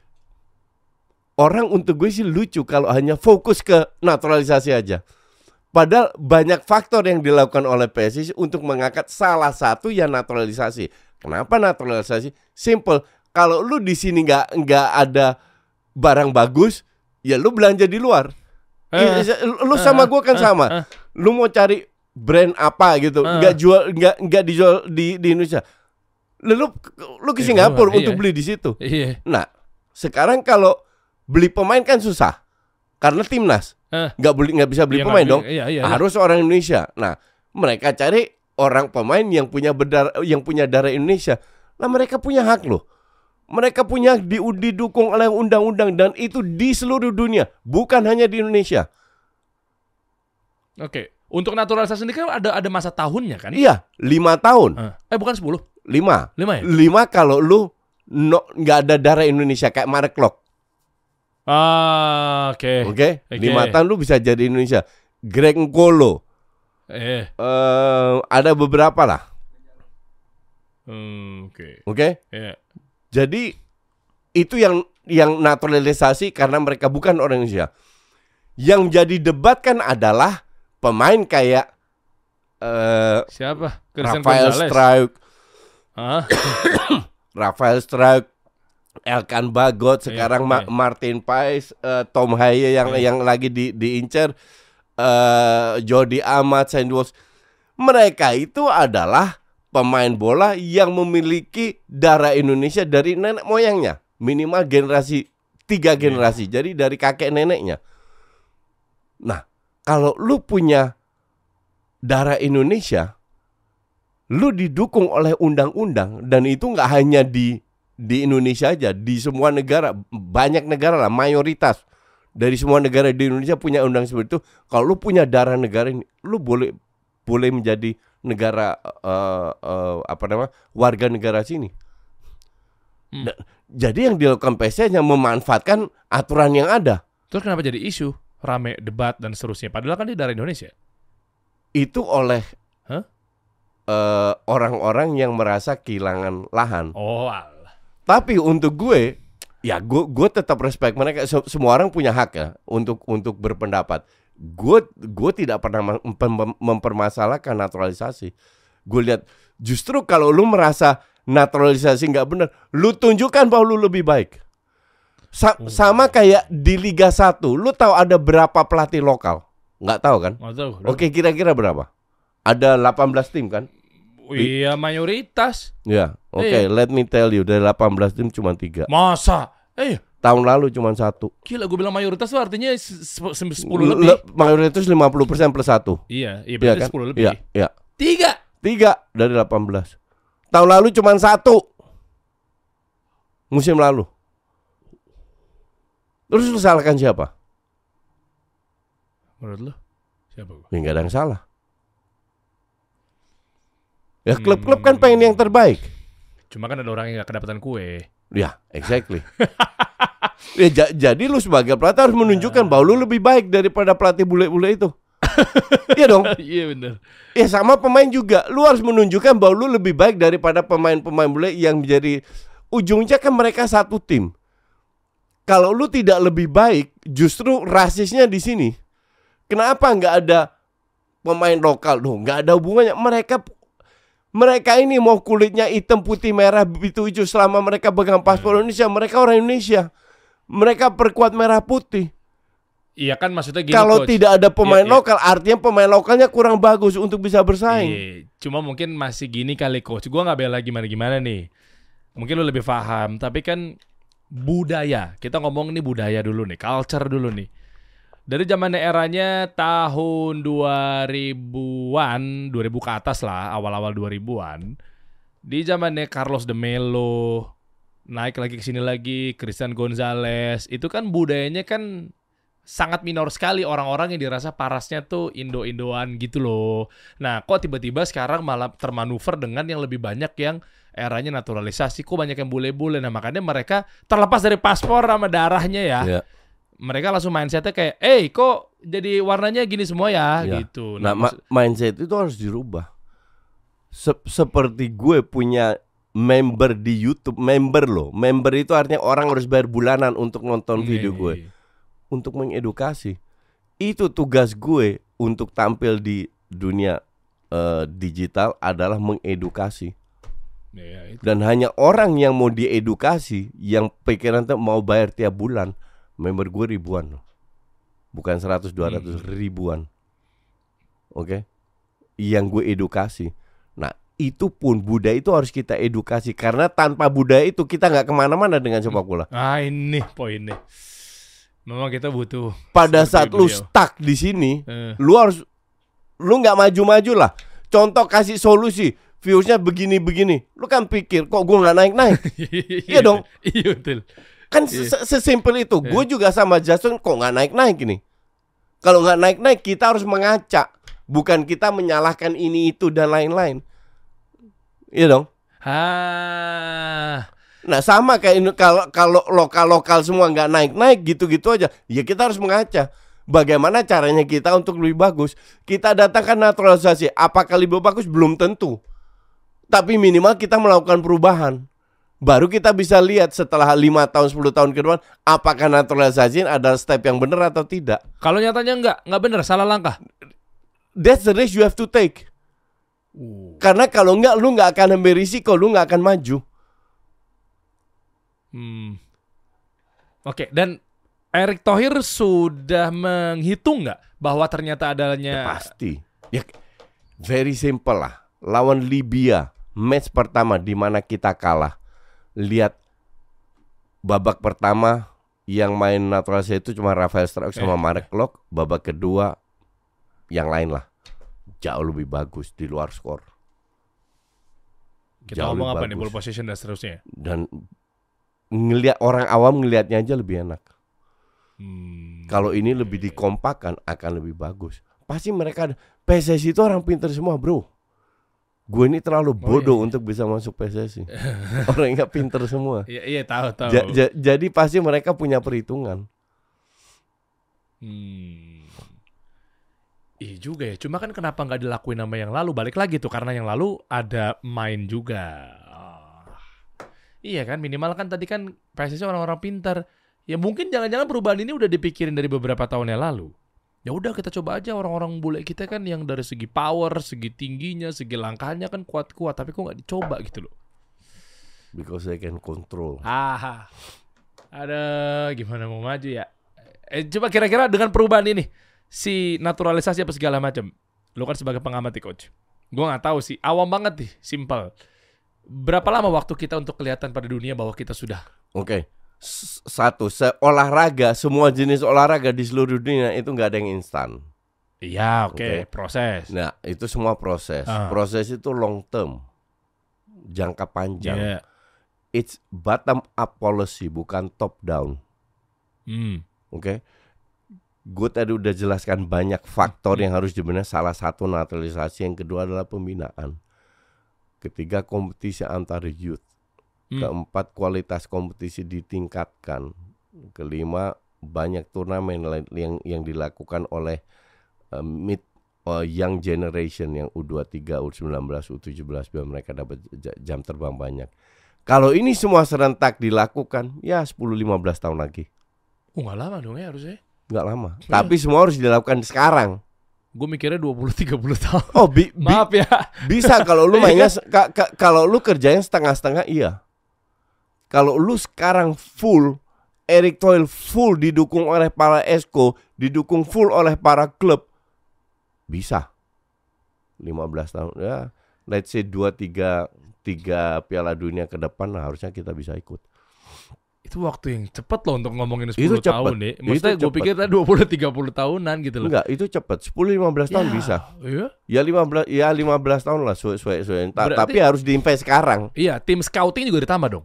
orang untuk gue sih lucu kalau hanya fokus ke naturalisasi aja. Padahal banyak faktor yang dilakukan oleh PSSI untuk mengangkat salah satu yang naturalisasi. Kenapa naturalisasi? Simple. Kalau lu di sini nggak nggak ada barang bagus, ya lu belanja di luar. Eh, Iya, lu sama gue kan sama. Lu mau cari brand apa gitu, Eh. nggak jual nggak nggak dijual di di Indonesia. Lalu lu ke Di Singapura luar, untuk iya. beli di situ. Iya. Nah, sekarang kalau beli pemain kan susah karena timnas Eh. nggak beli nggak bisa beli Iya, pemain nggak- dong. Iya, iya. Harus orang Indonesia. Nah, mereka cari orang pemain yang punya berdarah yang punya darah Indonesia. Nah, mereka punya hak loh. Mereka punya di, didukung oleh undang-undang dan itu di seluruh dunia, bukan hanya di Indonesia. Oke. Untuk naturalisasi ini kan ada ada masa tahunnya kan? Iya, lima tahun, Eh, bukan 10. lima, 5 ya? lima kalau lu no- nggak ada darah Indonesia kayak Mark Klok, Ah, oke. oke? Oke. Lima tahun lu bisa jadi Indonesia. Greg Nkolo, Eh. eh, ada beberapa lah, Hmm, oke. oke? Iya. Jadi itu yang yang naturalisasi karena mereka bukan orang Indonesia. Yang jadi debat kan adalah pemain kayak eh, Siapa? Christian Rafael Gonzalez. Ah, [COUGHS] Rafael Struik, Elkan Bagot, Iya, sekarang Ma- iya. Martin Paes, eh, Tom Haye yang Iya. yang lagi di diincar, eh, Jody Amat, Sandy Walsh. Mereka itu adalah pemain bola yang memiliki darah Indonesia dari nenek moyangnya, minimal generasi tiga Iya. generasi, jadi dari kakek neneknya. Nah, kalau lu punya darah Indonesia, lu didukung oleh undang-undang dan itu nggak hanya di di Indonesia aja, di semua negara, banyak negara lah, mayoritas dari semua negara di Indonesia punya undang seperti itu. Kalau lu punya darah negara ini, lu boleh boleh menjadi negara eh, eh, apa nama warga negara sini. Hmm. Da- Jadi yang dilakukan PSSI hanya memanfaatkan aturan yang ada. terus kenapa jadi isu? Rame debat dan seterusnya. Padahal kan dia dari Indonesia. Itu oleh Hah? eh, orang-orang yang merasa kehilangan lahan. Oh, alah. Tapi untuk gue, ya gue gue tetap respect mereka. Se- Semua orang punya hak ya untuk untuk berpendapat. Gue gue tidak pernah mem- mem- mempermasalahkan naturalisasi. Gue lihat justru kalau lu merasa naturalisasi nggak benar, lu tunjukkan bahwa lu lebih baik. Sa- Hmm. Sama kayak di Liga 1, lu tahu ada berapa pelatih lokal? Nggak tahu kan? Nggak tahu. Oke, kira-kira berapa? Ada 18 tim kan? Iya mayoritas. Ya, oke. Iya. Let me tell you, dari 18 tim cuma tiga. Masa? Eh, Tahun lalu cuma satu. gila gue bilang mayoritas tuh artinya se- se- se- 10 Le- lebih. Mayoritas 50% plus satu. Iya, iya Iya berarti kan? 10 lebih. Iya, iya. Tiga. Tiga dari 18. Tahun lalu cuma satu. Musim lalu. Terus lu salahkan siapa? Menurut lu? Siapa? Ya nggak ada yang salah. Ya klub-klub kan pengen yang terbaik. Cuma kan ada orang yang gak kedapatan kue. Ya, exactly. ya, ja- jadi lu sebagai pelatih harus menunjukkan bahwa lu lebih baik daripada pelatih bule-bule itu. Iya dong. [LAUGHS] Iya bener. Ya sama pemain juga. Lu harus menunjukkan bahwa lu lebih baik daripada pemain-pemain bule yang menjadi ujungnya kan mereka satu tim. Kalau lu tidak lebih baik, justru rasisnya di sini. Kenapa nggak ada pemain lokal dong? Nggak ada hubungannya. Mereka mereka ini mau kulitnya hitam, putih, merah, hijau selama mereka pegang paspor Indonesia, mereka orang Indonesia. Mereka perkuat merah putih. Iya kan maksudnya gini Kalau coach. tidak ada pemain Iya, iya. lokal, artinya pemain lokalnya kurang bagus untuk bisa bersaing. Iya, cuma mungkin masih gini kali coach. Gua nggak bela gimana-gimana nih. Mungkin lu lebih paham, tapi kan budaya. Kita ngomong nih budaya dulu nih, culture dulu nih. Dari zaman eranya tahun 2000-an, 2000 ke atas lah, awal-awal 2000-an. Di zamannya Carlos de Melo, naik lagi ke sini lagi, Christian Gonzalez, itu kan budayanya kan sangat minor sekali orang-orang yang dirasa parasnya tuh Indo-Indoan gitu loh. Nah, kok tiba-tiba sekarang malah termanuver dengan yang lebih banyak yang eranya naturalisasi, kok banyak yang bule-bule. Nah, makanya mereka terlepas dari paspor sama darahnya ya, Ya. Mereka langsung mindsetnya kayak, eh kok jadi warnanya gini semua ya, Ya. gitu. Nah, ma- maksud- mindset itu harus dirubah. Se- seperti gue punya member di YouTube, member loh. Member itu artinya orang harus bayar bulanan untuk nonton video Nih. gue, untuk mengedukasi. Itu tugas gue untuk tampil di dunia eh, digital adalah mengedukasi. Iya, itu. Dan hanya orang yang mau diedukasi, yang pikiran mau bayar tiap bulan, member gue ribuan loh. Bukan 100 200 ribuan. Oke. Yang gue edukasi. Nah, itu pun budaya itu harus kita edukasi karena tanpa budaya itu kita nggak ke mana-mana dengan sepak bola. Ah, ini poinnya. Memang kita butuh Pada saat lu beliau. stuck di sini, eh, lu harus lu nggak maju-maju lah. Contoh kasih solusi, viewsnya begini-begini. Lu kan pikir kok gue nggak naik-naik. [LAUGHS] Iya dong. Iya betul. Kan Iya. se- sesimpel itu. Gue juga sama Jason kok nggak naik-naik ini. Kalau nggak naik-naik kita harus mengaca, bukan kita menyalahkan ini itu dan lain-lain. Iya dong. Ah, Nah sama kayak ini kalau kalau lokal-lokal semua nggak naik-naik gitu-gitu aja, ya kita harus mengaca. Bagaimana caranya kita untuk lebih bagus? Kita datangkan naturalisasi. Apakah lebih bagus? Belum tentu. Tapi minimal kita melakukan perubahan. Baru kita bisa lihat setelah lima tahun 10 tahun ke depan apakah naturalisasi adalah step yang benar atau tidak. kalau nyatanya enggak, enggak bener, salah langkah. That's the risk you have to take. Karena kalau enggak lu nggak akan ambil risiko, lu nggak akan maju. Hmm. Oke, dan Erick Thohir sudah menghitung nggak bahwa ternyata Ya, adanya pasti. Ya very simple lah. Lawan Libya, match pertama di mana kita kalah. Lihat babak pertama yang main naturalisasi itu cuma Rafael Struijk sama Eh, Marek Klok. Babak kedua yang lain lah. Jauh lebih bagus di luar skor. kita Jauh ngomong apa nih bagus. ball position dan seterusnya. Dan ngelihat orang awam ngelihatnya aja lebih enak. Hmm. Kalau ini lebih dikompakkan akan lebih bagus. Pasti mereka PSSI itu orang pintar semua, Bro. Gue ini terlalu bodoh iya. untuk bisa masuk PSSI. [LAUGHS] orang nggak pintar semua. Iya, iya tahu tahu. Ja- ja- jadi pasti mereka punya perhitungan. Hmm. Iya juga ya. Cuma kan kenapa nggak dilakuin nama yang lalu? Balik lagi tuh karena yang lalu ada main juga. Ah. Iya kan minimal kan tadi kan PSSI orang-orang pintar. Ya mungkin jangan-jangan perubahan ini udah dipikirin dari beberapa tahun yang lalu. Ya udah kita coba aja orang-orang bule kita kan yang dari segi power, segi tingginya, segi langkahnya kan kuat-kuat, tapi kok nggak dicoba gitu loh. because they can control. Ah, ada gimana mau maju ya? Eh, coba kira-kira dengan perubahan ini, si naturalisasi apa segala macam, lu kan sebagai pengamat nih coach. Gua nggak tahu sih, awam banget nih, simple. Berapa lama waktu kita untuk kelihatan pada dunia bahwa kita sudah? Oke. S- Satu, se- olahraga, semua jenis olahraga di seluruh dunia itu nggak ada yang instan. Iya, oke, Oke. proses. Nah, itu semua proses. Ah. Proses itu long term. Jangka panjang. Iya. It's bottom up policy, bukan top down. Hmm. Oke. Gue tadi udah jelaskan banyak faktor yang harus dibenahi. Salah satu naturalisasi, yang kedua adalah pembinaan. Ketiga kompetisi antar youth. Hmm. Keempat kualitas kompetisi ditingkatkan. Kelima banyak turnamen yang yang dilakukan oleh uh, mid uh, young generation yang U23, U19, U17 biar mereka dapat ja- jam terbang banyak. Kalau ini semua serentak dilakukan, ya 10-15 tahun lagi. Oh, nggak lama dong ya harusnya. nggak lama. Iya. Tapi semua harus dilakukan sekarang. Gue mikirnya 20-30 tahun. Oh, bi- bi- Maaf ya. bisa kalau lu [LAUGHS] Iya mainnya se- ka- ka- kalau lu kerjanya setengah-setengah iya. Kalau lu sekarang full Eric Toil full didukung oleh para esko, didukung full oleh para klub bisa. 15 tahun ya. Let's say 2 3 3 Piala Dunia ke depan nah, harusnya kita bisa ikut. Itu waktu yang cepet loh untuk ngomongin 10 Itu cepet. tahun. Itu Maksudnya gue pikir tadi 20-30 tahunan gitu loh. Enggak, itu cepat. 10 15 tahun Ya, bisa. Iya. Ya 15 ya 15 tahun lah suwe suwe Tapi harus diinvest sekarang. Iya, tim scouting juga ditambah dong.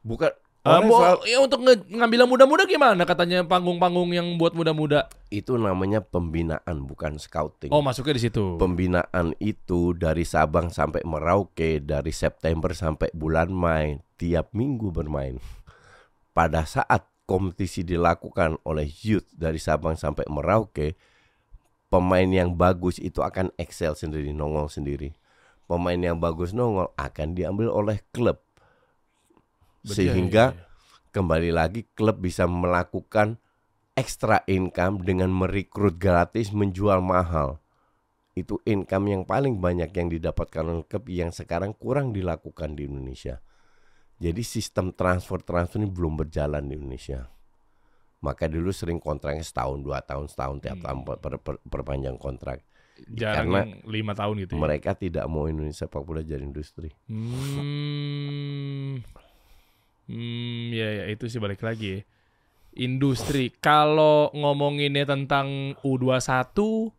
Bukan mau- selalu- ya untuk nge- ngambil muda-muda gimana katanya panggung-panggung yang buat muda-muda. itu namanya pembinaan bukan scouting. Oh, masuknya di situ. Pembinaan itu dari Sabang sampai Merauke dari September sampai bulan Mei tiap minggu bermain. Pada saat kompetisi dilakukan oleh youth dari Sabang sampai Merauke, pemain yang bagus itu akan excel sendiri, nongol sendiri. Pemain yang bagus nongol akan diambil oleh klub. Berarti Sehingga ya, ya, ya. kembali lagi klub bisa melakukan extra income dengan merekrut gratis menjual mahal itu income yang paling banyak yang didapatkan oleh klub yang sekarang kurang dilakukan di Indonesia jadi sistem transfer transfer ini belum berjalan di Indonesia maka dulu sering kontraknya setahun dua tahun setahun tiap Hmm. tahun per, per- per- perpanjang kontrak jarang karena lima tahun gitu. Ya. mereka tidak mau Indonesia sepak bola jadi industri Hmm. Hmm, ya, ya itu sih balik lagi. Industri. Kalau ngomonginnya tentang U21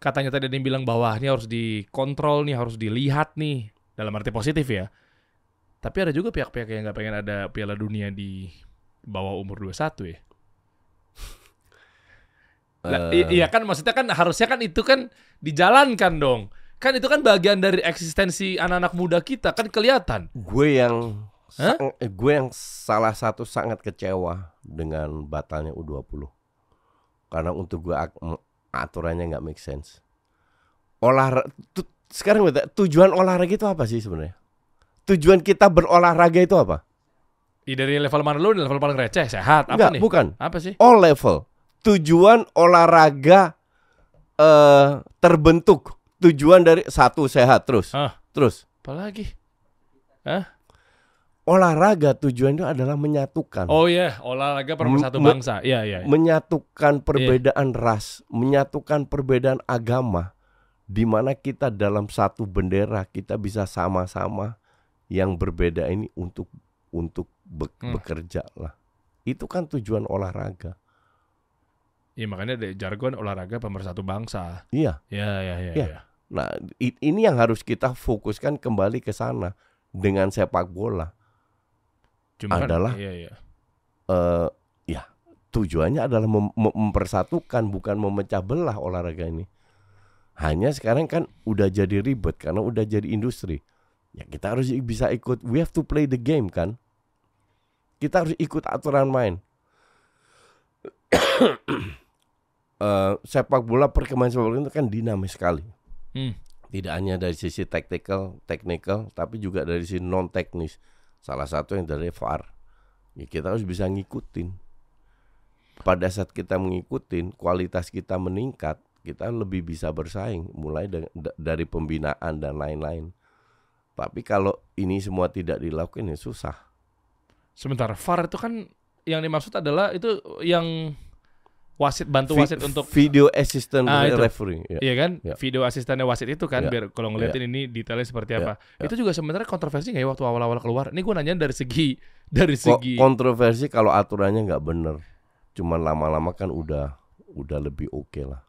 katanya tadi ada yang bilang bahwa ini harus dikontrol nih, harus dilihat nih dalam arti positif ya. Tapi ada juga pihak-pihak yang nggak pengen ada Piala Dunia di bawah umur 21 ya. [LAUGHS] Lah, Eh, iya kan maksudnya kan harusnya kan itu kan dijalankan dong. Kan itu kan bagian dari eksistensi anak-anak muda kita kan kelihatan. gue yang Hah? eh, gue yang salah satu sangat kecewa dengan batalnya U20 karena untuk gue aturannya nggak make sense olahraga sekarang gue tujuan olahraga itu apa sih sebenarnya tujuan kita berolahraga itu apa I dari level mana lu? Level paling receh, sehat, apa Enggak, nih? bukan Apa sih? all level tujuan olahraga eh terbentuk tujuan dari satu sehat terus Ah. terus Apalagi? Olahraga tujuan itu adalah menyatukan Oh iya, olahraga M- pemersatu me- bangsa. Iya, iya. iya. menyatukan perbedaan ras, menyatukan perbedaan agama, di mana kita dalam satu bendera kita bisa sama-sama yang berbeda ini untuk untuk be- Hmm. bekerja lah. Itu kan tujuan olahraga. Iya, makanya ada jargon olahraga pemersatu bangsa. Iya. Iya, iya, iya, Iya. iya. Nah, ini yang harus kita fokuskan kembali ke sana dengan sepak bola. Cuma kan- Adalah- iya, iya. eh ya, tujuannya adalah mem- mem- mempersatukan bukan memecah belah olahraga ini. Hanya sekarang kan udah jadi ribet karena udah jadi industri. Ya kita harus bisa ikut. We have to play the game kan. Kita harus ikut aturan main. [COUGHS] Eh, sepak bola perkembangan sepak bola itu kan dinamis sekali. Hmm. Tidak hanya dari sisi tactical, technical, tapi juga dari sisi non teknis. Salah satu yang dari VAR. Ya, kita harus bisa ngikutin. Pada saat kita mengikutin, kualitas kita meningkat, kita lebih bisa bersaing mulai da- da- dari pembinaan dan lain-lain. Tapi kalau ini semua tidak dilakukan ya susah. Sebentar, VAR itu kan yang dimaksud adalah itu yang wasit bantu Vi- wasit untuk video assistant Ah, itu. referee. ya. Iya kan? Ya. Video asistennya wasit itu kan Ya. biar kalau ngeliatin ini detailnya seperti Ya, apa. ya. Itu juga sebenarnya kontroversi nggak ya waktu awal-awal keluar? Ini gue nanya dari segi dari segi kontroversi kalau aturannya nggak bener. Cuman lama-lama kan udah udah lebih oke lah.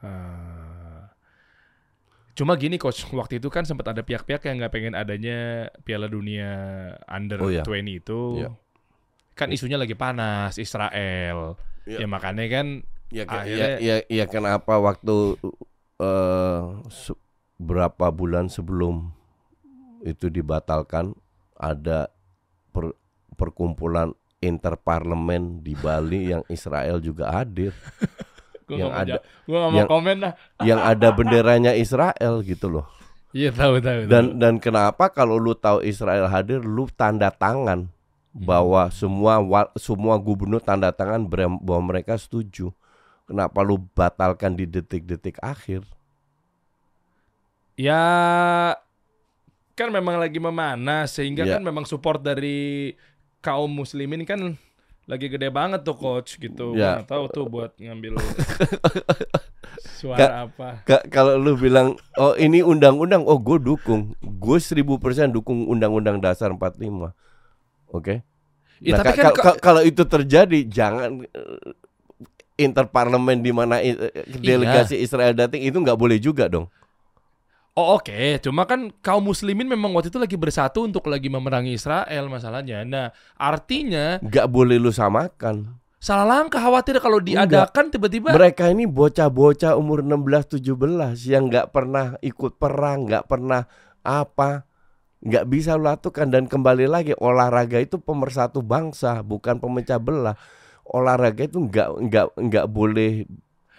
Ah. Cuma gini coach, waktu itu kan sempat ada pihak-pihak yang nggak pengen adanya Piala Dunia Under Oh, iya. 20 itu. Iya. Kan isunya lagi panas Israel. Iya. Ya makanya kan Ya, ya, Akhirnya- ya, ya kenapa waktu eh se- berapa bulan sebelum itu dibatalkan ada per- perkumpulan interparlemen di Bali [LAUGHS] yang Israel juga hadir, [LAUGHS] Yang ada- gua mau yang- komen lah. [LAUGHS] yang ada benderanya Israel gitu loh. Iya tahu tahu. tahu. Dan dan kenapa kalau lu tahu Israel hadir, lu tanda tangan bahwa semua semua gubernur tanda tangan bahwa mereka setuju. Kenapa lu batalkan di detik-detik akhir? Ya kan memang lagi memanas sehingga Ya. kan memang support dari kaum muslimin kan lagi gede banget tuh coach gitu. Ya. Nggak tahu tuh buat ngambil [LAUGHS] suara apa. Ka- kalau lu bilang oh ini undang-undang, oh gue dukung, gue seribu persen dukung undang-undang dasar 45 Oke. Ya, Nah, tapi ka- kan ka- ka- kalau itu terjadi, jangan eh, interparlemen di mana eh, delegasi Israel datang itu nggak boleh juga dong. Oh oke, cuma kan kaum muslimin memang waktu itu lagi bersatu untuk lagi memerangi Israel masalahnya. Nah, artinya Nggak boleh lu samakan. salah langkah khawatir kalau diadakan tiba-tiba Mereka ini bocah-bocah umur 16-17 yang nggak pernah ikut perang, nggak pernah apa, nggak bisa lu lakukan dan kembali lagi olahraga itu pemersatu bangsa, bukan pemecah belah. Olahraga itu nggak nggak nggak boleh.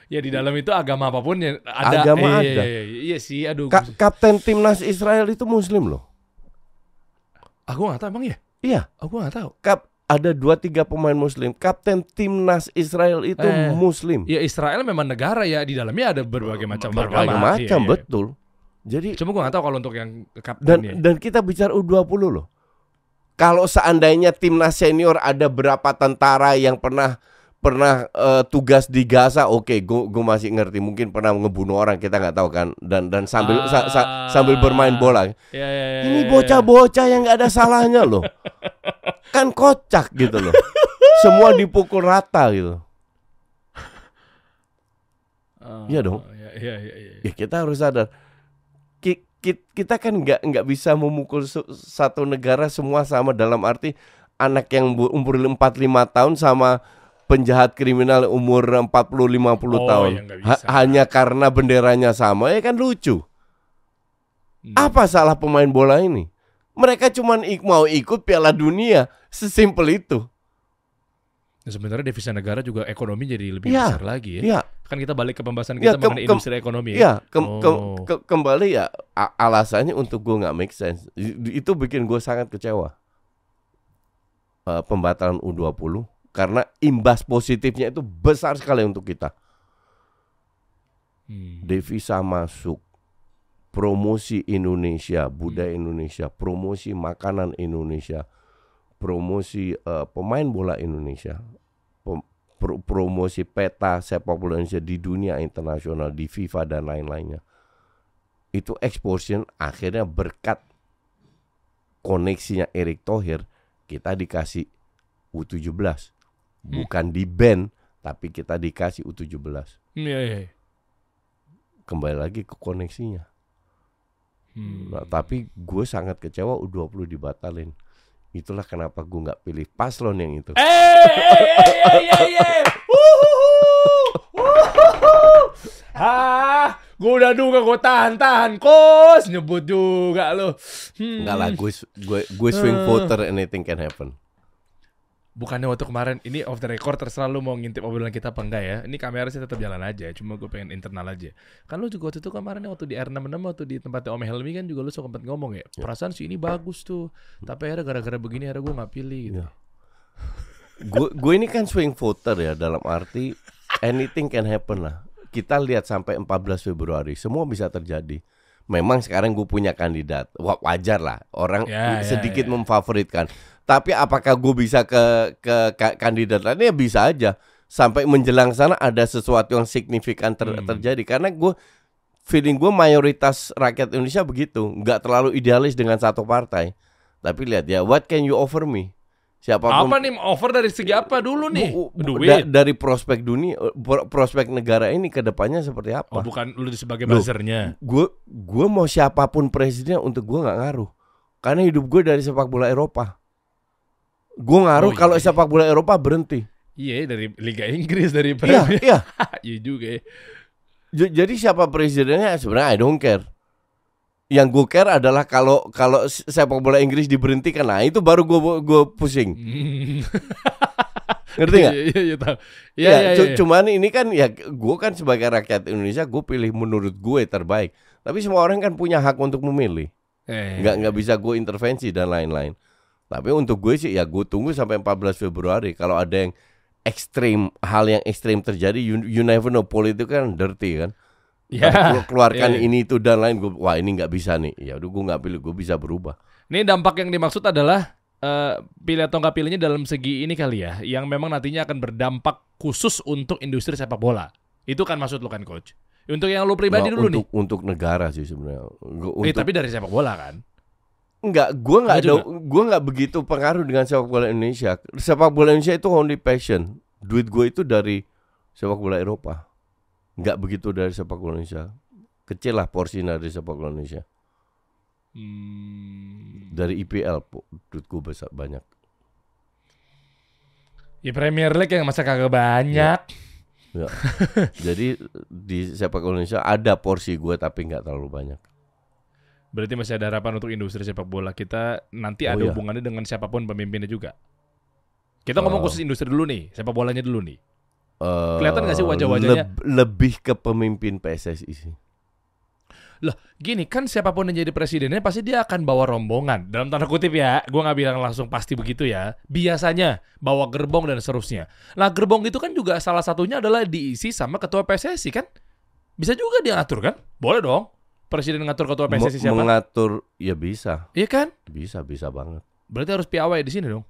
ya di dalam itu agama apa pun ya ada Agama iya, ada. Iya, iya, iya sih, aduh. Ka- Kapten timnas Israel itu Muslim loh. Aku nggak tahu emang ya? Iya, Aku nggak tahu. kap ada dua tiga pemain Muslim. Kapten timnas Israel itu Eh, Muslim. Ya Israel memang negara ya di dalamnya ada berbagai macam Berbagai agama. macam Iya, iya. betul. Jadi Cuma gua nggak tahu kalau untuk yang kapten dan ya. dan kita bicara U20 loh. Kalau seandainya timnas senior ada berapa tentara yang pernah pernah eh, tugas di Gaza, oke, gue gue masih ngerti. Mungkin pernah ngebunuh orang kita nggak tahu kan. Dan dan sambil sa- sa- sambil bermain bola. Ya, ya, ya, Ini ya, ya. bocah-bocah yang nggak ada salahnya loh. [LAUGHS] Kan kocak gitu loh. Semua dipukul rata gitu. Oh, Iya dong. Iya, iya, iya, iya. Ya kita harus sadar. Ki- ki- Kita kan nggak nggak bisa memukul satu negara semua sama dalam arti anak yang umur 45 tahun sama penjahat kriminal umur 40 50 Oh, tahun. ya Ha- bisa. hanya karena benderanya sama ya kan lucu. Hmm. Apa salah pemain bola ini? Mereka cuma mau ikut Piala Dunia, sesimpel itu. Nah, sebenarnya devisa negara juga ekonomi jadi lebih Iya. besar lagi ya. Ya, Kan kita balik ke pembahasan Ya, kita kem- mengenai kem- industri ekonomi ya. ya kem- kem- Oh. ke- kembali ya alasannya untuk gue nggak make sense. Itu bikin gue sangat kecewa. Eh, pembatalan U20 karena imbas positifnya itu besar sekali untuk kita. Hmm. Devisa masuk, promosi Indonesia, budaya Indonesia, promosi makanan Indonesia, promosi eh, pemain bola Indonesia, pem- pro- promosi peta sepak bola Indonesia di dunia internasional, di FIFA dan lain-lainnya. Itu exposure akhirnya berkat koneksinya Erick Thohir kita dikasih U17 bukan di band tapi kita dikasih U17 Hmm, Iya, iya. kembali lagi ke koneksinya. Hmm. Nah, tapi gue sangat kecewa U20 dibatalin. Itulah kenapa gue nggak pilih paslon yang itu. Eh, eh, eh, eh, eh. Ah, gue udah duga gue tahan-tahan kos nyebut juga lo. Hmm. Enggak lah, gue gue gue swing Eh. voter anything can happen. Bukannya waktu kemarin ini off the record terserah lu mau ngintip obrolan kita apa enggak ya. Ini kamera sih tetap jalan aja, cuma gue pengen internal aja. Kan lu juga waktu itu kemarin waktu di R66 waktu di tempatnya Om Helmi kan juga lu sempat ngomong ya. Perasaan sih ini bagus tuh. Tapi akhirnya gara-gara begini akhirnya gue nggak pilih gitu. Iya. Gue gue ini kan swing voter ya dalam arti anything can happen lah. Kita lihat sampai 14 Februari semua bisa terjadi. memang sekarang gue punya kandidat, Wa- wajar lah orang Ya, ya, sedikit ya. memfavoritkan. Tapi apakah gue bisa ke ke ka- kandidat lainnya? Ya bisa aja. Sampai menjelang sana ada sesuatu yang signifikan ter- Hmm. terjadi karena gue feeling gue mayoritas rakyat Indonesia begitu, nggak terlalu idealis dengan satu partai. Tapi lihat ya, what can you offer me? Siapa pun Apa nih over dari segi apa dulu nih? Bu- bu- Duit. da- dari prospek dunia, pro- prospek negara ini ke depannya seperti apa? Oh, bukan lu sebagai buzzernya. Gue gue mau siapa pun presiden untuk gue nggak ngaruh, karena hidup gue dari sepak bola Eropa. Gue ngaruh Oh, kalau iya. sepak bola Eropa berhenti. Iya, dari Liga Inggris dari Iya, Premier. iya. [LAUGHS] Iya juga ya. Jadi siapa presidennya sebenarnya I don't care. Yang gue care adalah kalau kalau sepak bola Inggris diberhentikan, nah itu baru gue gue pusing. Hmm. Ngerti nggak? Iya, iya, iya, tahu. Iya, Ya, iya, iya. cuman ini kan ya gue kan sebagai rakyat Indonesia gue pilih menurut gue terbaik. Tapi semua orang kan punya hak untuk memilih. Eh, nggak nggak bisa gue intervensi dan lain-lain. Tapi untuk gue sih ya gue tunggu sampai 14 Februari. Kalau ada yang ekstrim hal yang ekstrim terjadi, you, you never know politik kan dirty kan. Ya. Kelu- keluarkan Iya, iya. ini itu dan lain. Gue wah ini nggak bisa nih. Ya udah gue nggak pilih, gue bisa berubah. Ini dampak yang dimaksud adalah eh, pilih atau nggak pilihnya dalam segi ini kali ya, yang memang nantinya akan berdampak khusus untuk industri sepak bola. Itu kan maksud lo kan coach? Untuk yang lo pribadi Nah, dulu untuk untuk negara sih sebenarnya. Nih. Eh, tapi dari sepak bola kan? Enggak, gue nggak Enggak ada, gue nggak begitu pengaruh dengan sepak bola Indonesia. Sepak bola Indonesia itu only passion. Duit gue itu dari sepak bola Eropa. Nggak begitu dari sepak bola Indonesia. Kecil lah porsinya dari sepak bola Indonesia. Hmm. Dari IPL, duit gue besar banyak. Ya Premier League yang masa kagak banyak. Ya. Jadi di sepak bola Indonesia ada porsi gue tapi nggak terlalu banyak. Berarti masih ada harapan untuk industri sepak bola kita nanti Oh, ada iya. hubungannya dengan siapa pun pemimpinnya juga. Kita ngomong Oh. khusus industri dulu nih, sepak bolanya dulu nih. Eh, Kelihatan nggak sih wajah-wajahnya? leb- lebih ke pemimpin PSSI sih. Lah, gini kan siapa pun yang jadi presidennya pasti dia akan bawa rombongan. Dalam tanda kutip ya, gua nggak bilang langsung pasti begitu ya. Biasanya bawa gerbong dan seterusnya. Nah, gerbong itu kan juga salah satunya adalah diisi sama ketua PSSI kan? Bisa juga dia ngatur kan? Boleh dong. Presiden ngatur ketua PSSI siapa? mengatur ya bisa, Iya kan? bisa bisa banget. Berarti harus piawai di sini dong.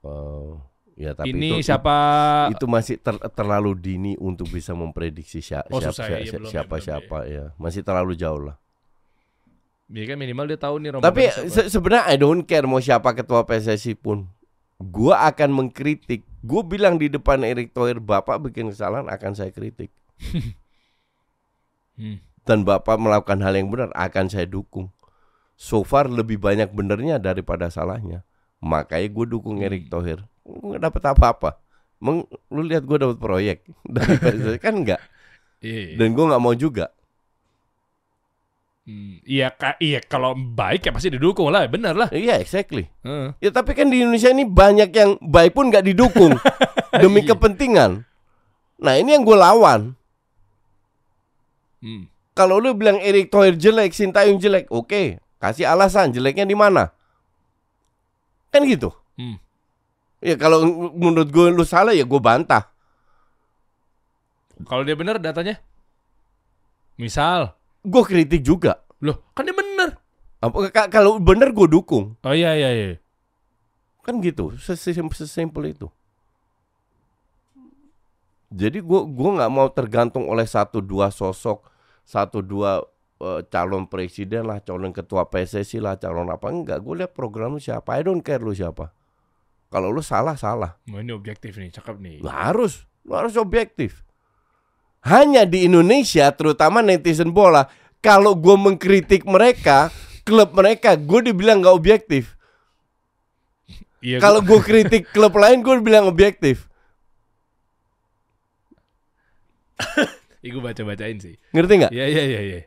Eh, ya tapi Ini itu, siapa? itu masih ter- terlalu dini untuk bisa memprediksi sia- Oh, siapa susah ya, siapa, iya, belum ya, siapa, belum siapa ya masih terlalu jauh lah. Ya kan minimal dia tahu nih Tapi siapa. se- sebenarnya I don't care mau siapa ketua PSSI pun. Gua akan mengkritik. Gue bilang di depan Erick Thohir, Bapak bikin kesalahan akan saya kritik. [LAUGHS] Hmm. Dan Bapak melakukan hal yang benar akan saya dukung. So far lebih banyak benernya daripada salahnya. Makanya gue dukung Erick Hmm. Thohir. Nggak dapat apa-apa. Meng, lu lihat gue dapat proyek [LAUGHS] dari kan enggak. Iya. Dan gue nggak mau juga. Hmm, Iya, ka- iya kalau baik ya pasti didukung lah, benar lah. Iya exactly. Heeh. Ya tapi kan di Indonesia ini banyak yang baik pun nggak didukung [LAUGHS] demi Iya. kepentingan. Nah ini yang gue lawan. Hmm. Kalau lu bilang Erick Thohir jelek, Sintayong jelek, oke, kasih alasan jeleknya di mana? Kan gitu. Hmm. Ya kalau menurut gue lu salah ya gue bantah. Kalau dia benar datanya? Misal, Gue kritik juga. loh kan dia benar. Apa ka- kalau bener gue dukung. Oh iya iya iya. Kan gitu, sesimpel, sesimpel itu. Jadi gue gua nggak mau tergantung oleh satu dua sosok, satu dua eh, calon presiden lah, calon ketua PSSI lah, calon apa enggak. Gue lihat program lu siapa, I don't care lu siapa. Kalau lu salah salah, Oh, ini objektif nih, cakep nih. lu harus, lu harus objektif. Hanya di Indonesia, terutama netizen bola, kalau gue mengkritik mereka, klub mereka, gue dibilang nggak objektif. Iya. Kalau gue kritik klub lain, gue bilang objektif. [LAUGHS] gue baca-bacain sih. Ngerti nggak? Iya iya iya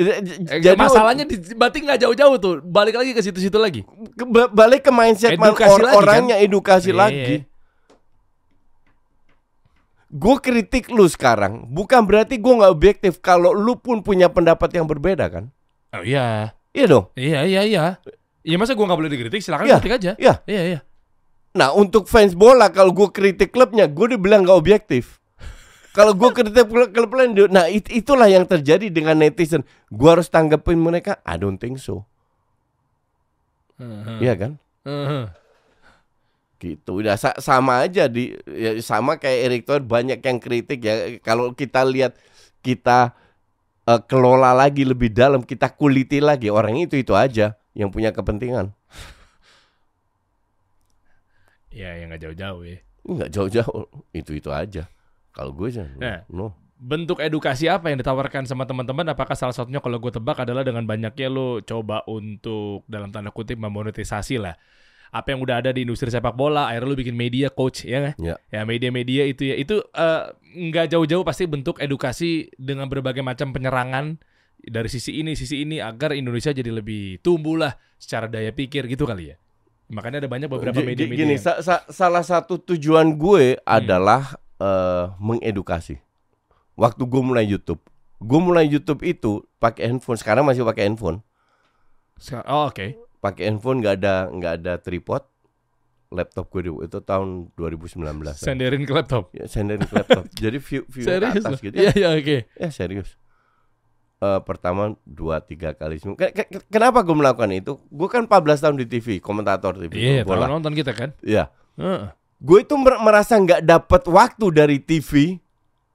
Eh, Jadi masalahnya di, berarti nggak jauh-jauh tuh. Balik lagi ke situ-situ lagi. ke- ba- balik ke mindset Edukasi or- lagi, kan? orangnya edukasi Iya. lagi. Gue kritik lu sekarang, bukan berarti gue nggak objektif. Kalau lu pun punya pendapat yang berbeda kan? Oh iya. Iya dong. Iya iya iya. Iya masa gua nggak boleh dikritik? Silakan Iya. kritik aja. Iya. Iya iya. Nah untuk fans bola, kalau gue kritik klubnya, gue dibilang nggak objektif. Kalau gue kritik klub lain, nah it- itulah yang terjadi dengan netizen. Gue harus tanggepin mereka. I don't think so. Heeh. Iya kan? Heeh. Gitu. Udah sa- sama aja di ya, sama kayak Erick Thohir banyak yang kritik ya. Kalau kita lihat kita eh, kelola lagi lebih dalam, kita kuliti lagi orang itu itu aja yang punya kepentingan. [LAUGHS] Ya, yang nggak jauh-jauh ya. Nggak jauh-jauh, itu itu aja. Kalau gue sih, Nah. no. Bentuk edukasi apa yang ditawarkan sama teman-teman? Apakah salah satunya kalau gue tebak adalah dengan banyaknya lo coba untuk dalam tanda kutip memonetisasi lah apa yang udah ada di industri sepak bola, akhirnya lu bikin media coach ya nggak? Ya. Ya media-media itu ya itu eh, nggak jauh-jauh pasti bentuk edukasi dengan berbagai macam penyerangan dari sisi ini sisi ini agar Indonesia jadi lebih tumbuh lah secara daya pikir gitu kali ya. Makanya ada banyak beberapa media-media. Gini, yang- sa- sa- salah satu tujuan gue Hmm. adalah eh, mengedukasi. Waktu gue mulai YouTube, gue mulai YouTube itu pakai handphone. Sekarang masih pakai handphone. Oh, oke. Pakai handphone nggak ada nggak ada tripod. Laptop gue itu tahun 2019. Senderin ke laptop. Ya, senderin ke laptop. [LAUGHS] Jadi view view ke Serius atas loh? gitu. Iya, Ya, iya, oke. ya serius. Eh, pertama dua tiga kali. Ke- ke- Kenapa gue melakukan itu? Gue kan 14 tahun di TV, komentator TV Iya, bola. nonton kita kan. Iya. Heeh. Gue itu mer- merasa nggak dapat waktu dari TV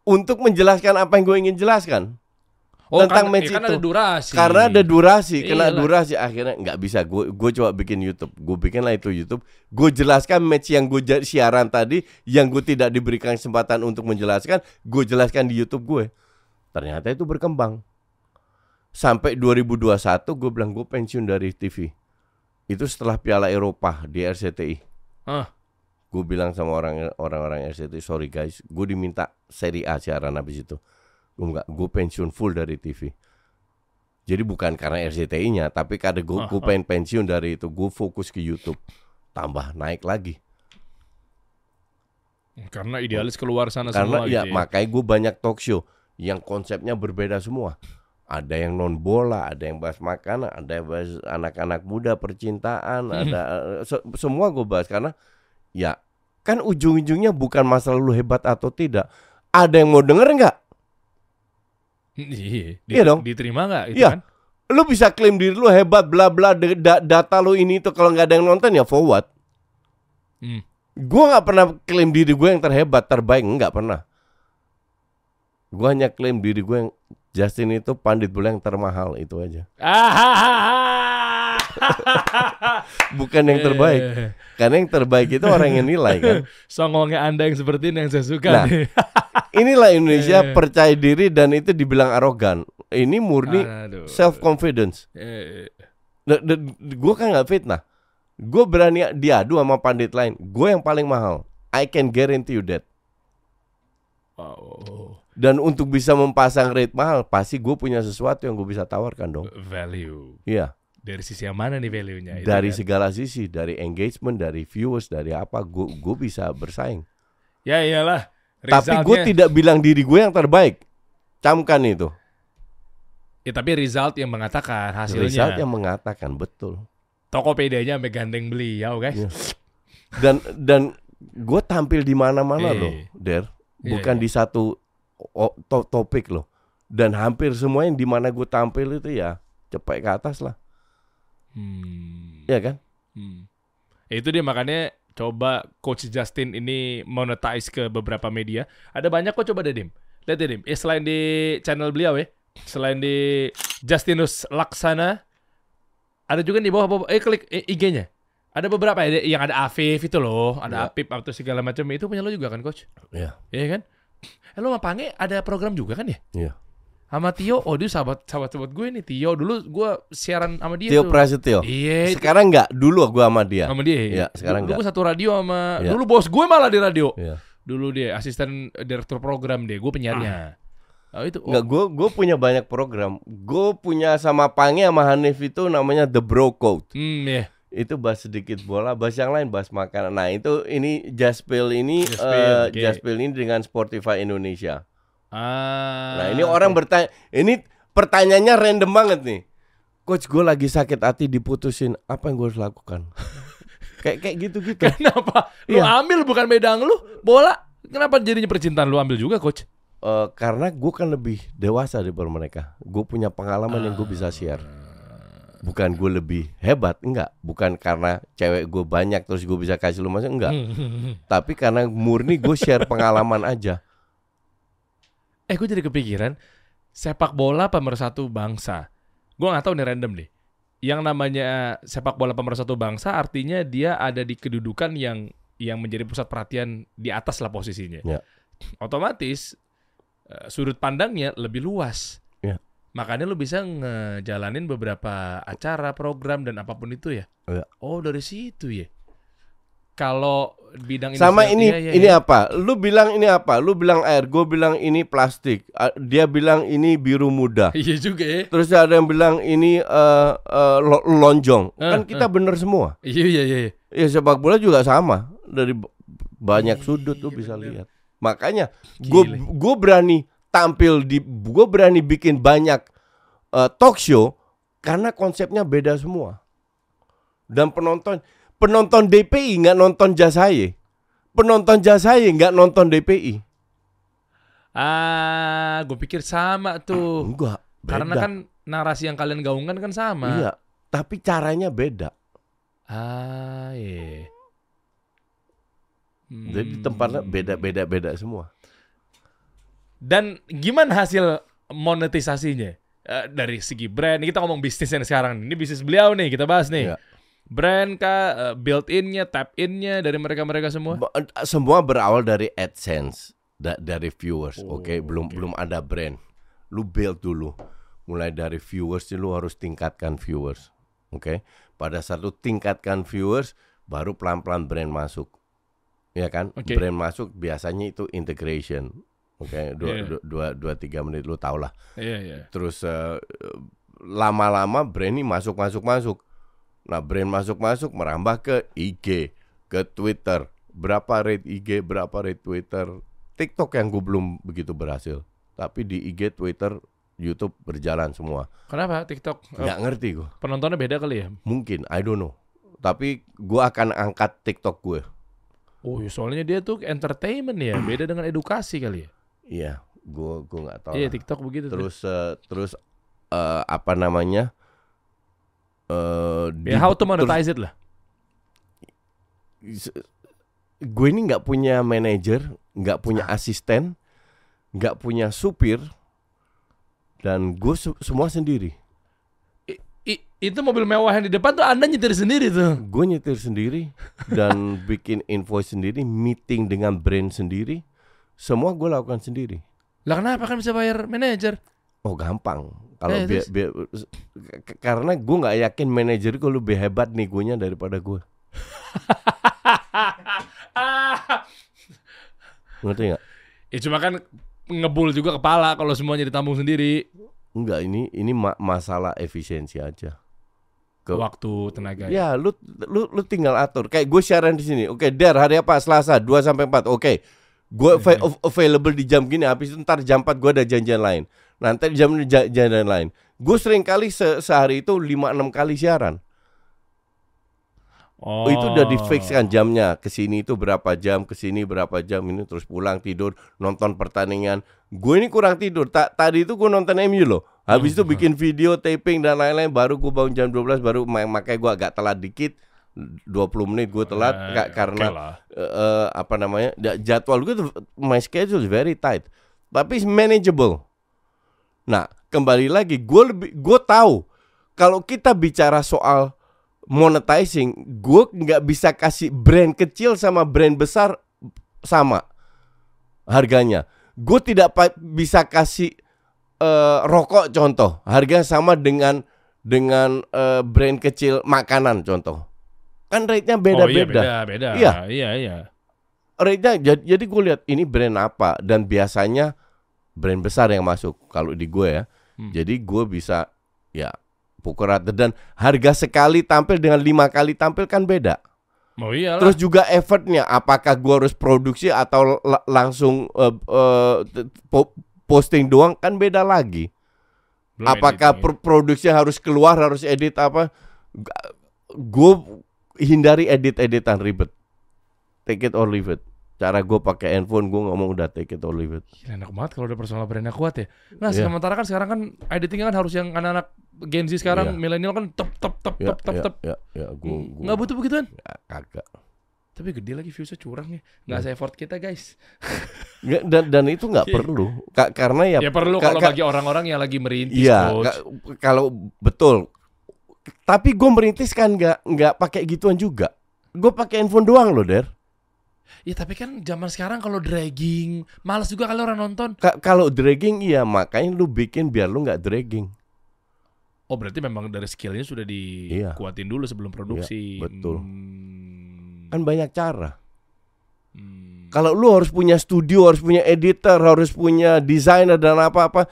untuk menjelaskan apa yang gue ingin jelaskan. Oh, Tentang kan, match ya itu. ada durasi. karena ada durasi kena Iyalah. durasi. Akhirnya nggak bisa. Gue gue coba bikin YouTube. Gue bikin lah itu YouTube. Gue jelaskan match yang gue siaran tadi yang gue tidak diberikan kesempatan untuk menjelaskan gue jelaskan di YouTube gue. Ternyata itu berkembang. Sampai 2021 gue bilang gue pensiun dari TV itu setelah Piala Eropa di RCTI Ah. Gue bilang sama orang orang-orang RCTI sorry guys gue diminta seri A siaran habis itu. Gue nggak gue pensiun full dari TV jadi bukan karena RCTI-nya tapi karena gue gue [LAUGHS] pengen pensiun dari itu gue fokus ke YouTube. Tambah naik lagi. Karena idealis keluar sana karena semua ya gitu ya. makanya gue banyak talk show yang konsepnya berbeda semua. Ada yang non bola ada yang bahas makanan ada yang bahas anak-anak muda percintaan ada eh, se- semua gue bahas. Karena ya kan ujung-ujungnya bukan masalah lu hebat atau tidak ada yang mau denger nggak Iya, Iya dong. Diterima nggak itu Iya. kan? lu bisa klaim diri lu hebat bla bla da- data lu ini itu kalau nggak ada yang nonton ya forward Hmm. gue nggak pernah klaim diri gue yang terhebat terbaik nggak pernah gue hanya klaim diri gue yang Justin itu pandit bola yang termahal itu aja Ah, [LAUGHS] bukan yang terbaik. Eh, karena yang terbaik itu orang yang nilai kan? [LAUGHS] Songongnya Anda yang seperti ini yang saya suka Nah, nih. [LAUGHS] inilah Indonesia Eh. percaya diri dan itu dibilang arogan. Ini murni Aduh. self confidence Eh, gue kan nggak fitnah. Gue berani diadu sama pandit lain. Gue yang paling mahal. I can guarantee you that. Wow. dan untuk bisa mempasang rate mahal pasti gue punya sesuatu yang gue bisa tawarkan dong. Value. iya Dari sisi yang mana nih value-nya? Itu dari kan? segala sisi dari engagement dari viewers dari apa gue gue bisa bersaing Ya iyalah. tapi gue tidak bilang diri gue yang terbaik camkan itu Ya tapi result yang mengatakan hasilnya. result yang mengatakan betul Tokopedia-nya sampai gandeng beliau guys. Iya. dan dan gue tampil di mana-mana Iya. loh der Iya, bukan iya. di satu to- topik loh dan hampir semua yang di mana gue tampil itu ya cepet ke atas lah Hmm. ya kan Hmm. Itu dia makanya coba Coach Justin ini monetize ke beberapa media. Ada banyak kok coba deh Dim. Lihat deh Dim. Eh, selain di channel beliau ya. Selain di Justinus Laksana. Ada juga di bawah, bawah eh klik eh, IG-nya. Ada beberapa ya yang ada Afif itu loh. Ada Iya. Apip atau segala macam. Itu punya lo juga kan Coach? Iya. Iya kan? Eh lo sama Pange ada program juga kan ya? Iya. Sama Tio, oh dia sahabat sahabat sahabat gue nih Tio dulu gue siaran sama dia Tio tuh. Prasetyo Iya, sekarang nggak dulu gue sama dia sama dia. Iya, sekarang dulu, enggak. gue satu radio sama Iya. dulu bos gue malah di radio. Iya. Dulu dia asisten direktur program dia, gue penyiarnya. Oh, itu oh, Nggak, gue gue punya banyak program. Gue punya sama Pange sama Hanif itu namanya The Bro Code. hmm ya. Itu bahas sedikit bola, bahas yang lain bahas makanan. Nah itu ini Jaspil ini Jaspil, eh, oke. Jaspil ini dengan Spotify Indonesia. Ah. Nah ini orang bertanya, ini pertanyaannya random banget nih. Coach gue lagi sakit hati diputusin, apa yang gue harus lakukan? [LAUGHS] kayak kayak gitu gitu. Kenapa? Lu Iya. ambil bukan bedang lu, bola. Kenapa jadinya percintaan lu ambil juga, coach? eh, karena gue kan lebih dewasa daripada mereka. Gue punya pengalaman yang gue bisa share. Bukan gue lebih hebat, enggak. Bukan karena cewek gue banyak terus gue bisa kasih lu masuk, enggak. [LAUGHS] Tapi karena murni gue share pengalaman aja. Eh gue jadi kepikiran sepak bola pemersatu bangsa. Gue nggak tahu nih random deh. Yang namanya sepak bola pemersatu bangsa artinya dia ada di kedudukan yang yang menjadi pusat perhatian di atas lah posisinya. Ya. Otomatis eh, sudut pandangnya lebih luas. Ya. Makanya lu bisa ngejalanin beberapa acara, program dan apa pun itu ya. Ya. Oh dari situ ya. Kalau bidang Sama industri- ini, iya, iya, ini iya. apa? Lu bilang ini apa? Lu bilang air, gue bilang ini plastik. Dia bilang ini biru muda. Iya juga ya. Terus ada yang bilang ini eh, eh, lo- lonjong. Eh, Kan kita bener semua. Iya iya iya. iya. Ya sepak bola juga sama. Dari banyak sudut lu bisa lihat. Makanya gue gue berani tampil di gue berani bikin banyak eh, talk show karena konsepnya beda semua. Dan penonton penonton DPI nggak nonton Jasaye. Penonton Jasaye nggak nonton DPI. Ah, gue pikir sama tuh. Enggak. Karena beda. kan narasi yang kalian gaungkan kan sama. iya, tapi caranya beda. Ah, iya. Hmm. Jadi tempatnya beda-beda beda semua. Dan gimana hasil monetisasinya? Eh, dari segi brand, kita ngomong bisnis yang sekarang. Ini bisnis beliau nih, kita bahas nih. Iya. Brand kah, eh, built-in-nya, tap-in-nya dari mereka-mereka semua? Ba- Semua berawal dari AdSense da- dari viewers, Oh, oke. Belum oke. belum ada brand. Lu build dulu. Mulai dari viewers lu harus tingkatkan viewers. Oke. Pada saat lu tingkatkan viewers baru pelan-pelan brand masuk. Ya kan? Oke. Brand masuk biasanya itu integration. Oke, dua, Iya. dua, dua, dua, tiga menit lu tau lah. Iya, iya. Terus eh, lama-lama brand ini masuk masuk masuk. Nah brand masuk masuk merambah ke IG, ke Twitter. Berapa rate IG, berapa rate Twitter. TikTok yang gue belum begitu berhasil. Tapi di IG, Twitter, YouTube berjalan semua. Kenapa TikTok? Eh, Nggak ngerti gue. penontonnya beda kali ya? Mungkin, I don't know. Tapi gue akan angkat TikTok gue. Oh, ya, soalnya dia tuh entertainment ya, beda dengan edukasi kali ya. Iya, gue gue nggak tahu. Iya. TikTok begitu tuh. Terus eh, terus eh, apa namanya? Eh Ya, how to monetize it lah. gue ini nggak punya manajer, nggak punya asisten, nggak punya supir, dan gue se- semua sendiri. I- i- itu mobil mewah yang di depan tuh Anda nyetir sendiri tuh. Gue nyetir sendiri dan [LAUGHS] bikin invoice sendiri, meeting dengan brand sendiri, semua gue lakukan sendiri. Lah kenapa kan bisa bayar manajer? Oh gampang. Kalau Eh, bi- bi- k- karena gue nggak yakin manajer gue lebih hebat nih gue daripada gue. Ngerti nggak? ya cuma kan ngebul juga kepala kalau semuanya ditambung sendiri. Enggak, ini ini ma- masalah efisiensi aja. Ke- Waktu, tenaga. Ya, lu lu lu tinggal atur. Kayak gue siaran di sini. Oke, Der hari apa? Selasa 2 sampai 4. Oke. Gue ava- av- available di jam gini. Habis itu ntar jam 4 gue ada janjian lain. Nanti jam ini ja- janjian lain. Gue sering kali se- sehari itu 5 6 kali siaran. Oh. Itu udah di fix kan jamnya. Ke sini itu berapa jam, ke sini berapa jam ini terus pulang tidur, nonton pertandingan. Gue ini kurang tidur. Ta tadi itu gue nonton MU loh. Habis itu bikin video, taping dan lain-lain baru gue bangun jam 12 baru ma- makanya gue agak telat dikit. 20 menit gue telat Eh, oke karena lah. eh, eh, apa namanya? jadwal gue my schedule is very tight. Tapi manageable. Nah, kembali lagi gue lebih gue tahu kalau kita bicara soal monetizing, gue nggak bisa kasih brand kecil sama brand besar sama harganya. Gue tidak bisa kasih eh, rokok contoh, harga sama dengan dengan eh, brand kecil makanan contoh. Kan rate-nya Oh, iya, beda-beda. beda, beda. Iya. iya, iya. rate-nya jadi, jadi gue lihat ini brand apa dan biasanya brand besar yang masuk kalau di gue ya. Hmm. Jadi gue bisa ya pukul rata dan harga sekali tampil dengan lima kali tampil kan beda. Oh iyalah. Terus juga effortnya apakah gue harus produksi atau la- langsung eh, t- po- posting doang kan beda lagi. Belum apakah editing. pro- produksi harus keluar harus edit apa? Gue hindari edit-editan ribet. Take it or leave it. Cara gue pakai handphone gue ngomong udah take it or leave it Gila, enak banget kalau udah personal brandnya kuat ya. Nah, Iya. sementara kan sekarang kan editingnya kan harus yang anak-anak Gen Z sekarang Iya. milenial kan tep tep tep ya tep tep ya tep. ya, ya gue Nggak butuh begituan. kagak Tapi gede lagi viewsnya curang ya. Nggak Iya. se-effort kita guys. Nggak, dan dan itu nggak Iya. perlu Ka- karena ya Ya perlu ka- kalau ka- bagi orang-orang yang lagi merintis Iya, ka- kalau betul. Tapi gue merintis kan nggak nggak pakai gituan juga. Gue pakai handphone doang loh, Der. Ya tapi kan zaman sekarang kalau dragging, males juga kalau orang nonton. Ka- kalau dragging iya makanya lu bikin biar lu nggak dragging. Oh berarti memang dari skillnya sudah dikuatin dulu sebelum produksi. Iya, betul. Hmm. Kan banyak cara. Hmm. Kalau lu harus punya studio, harus punya editor, harus punya desainer dan apa-apa.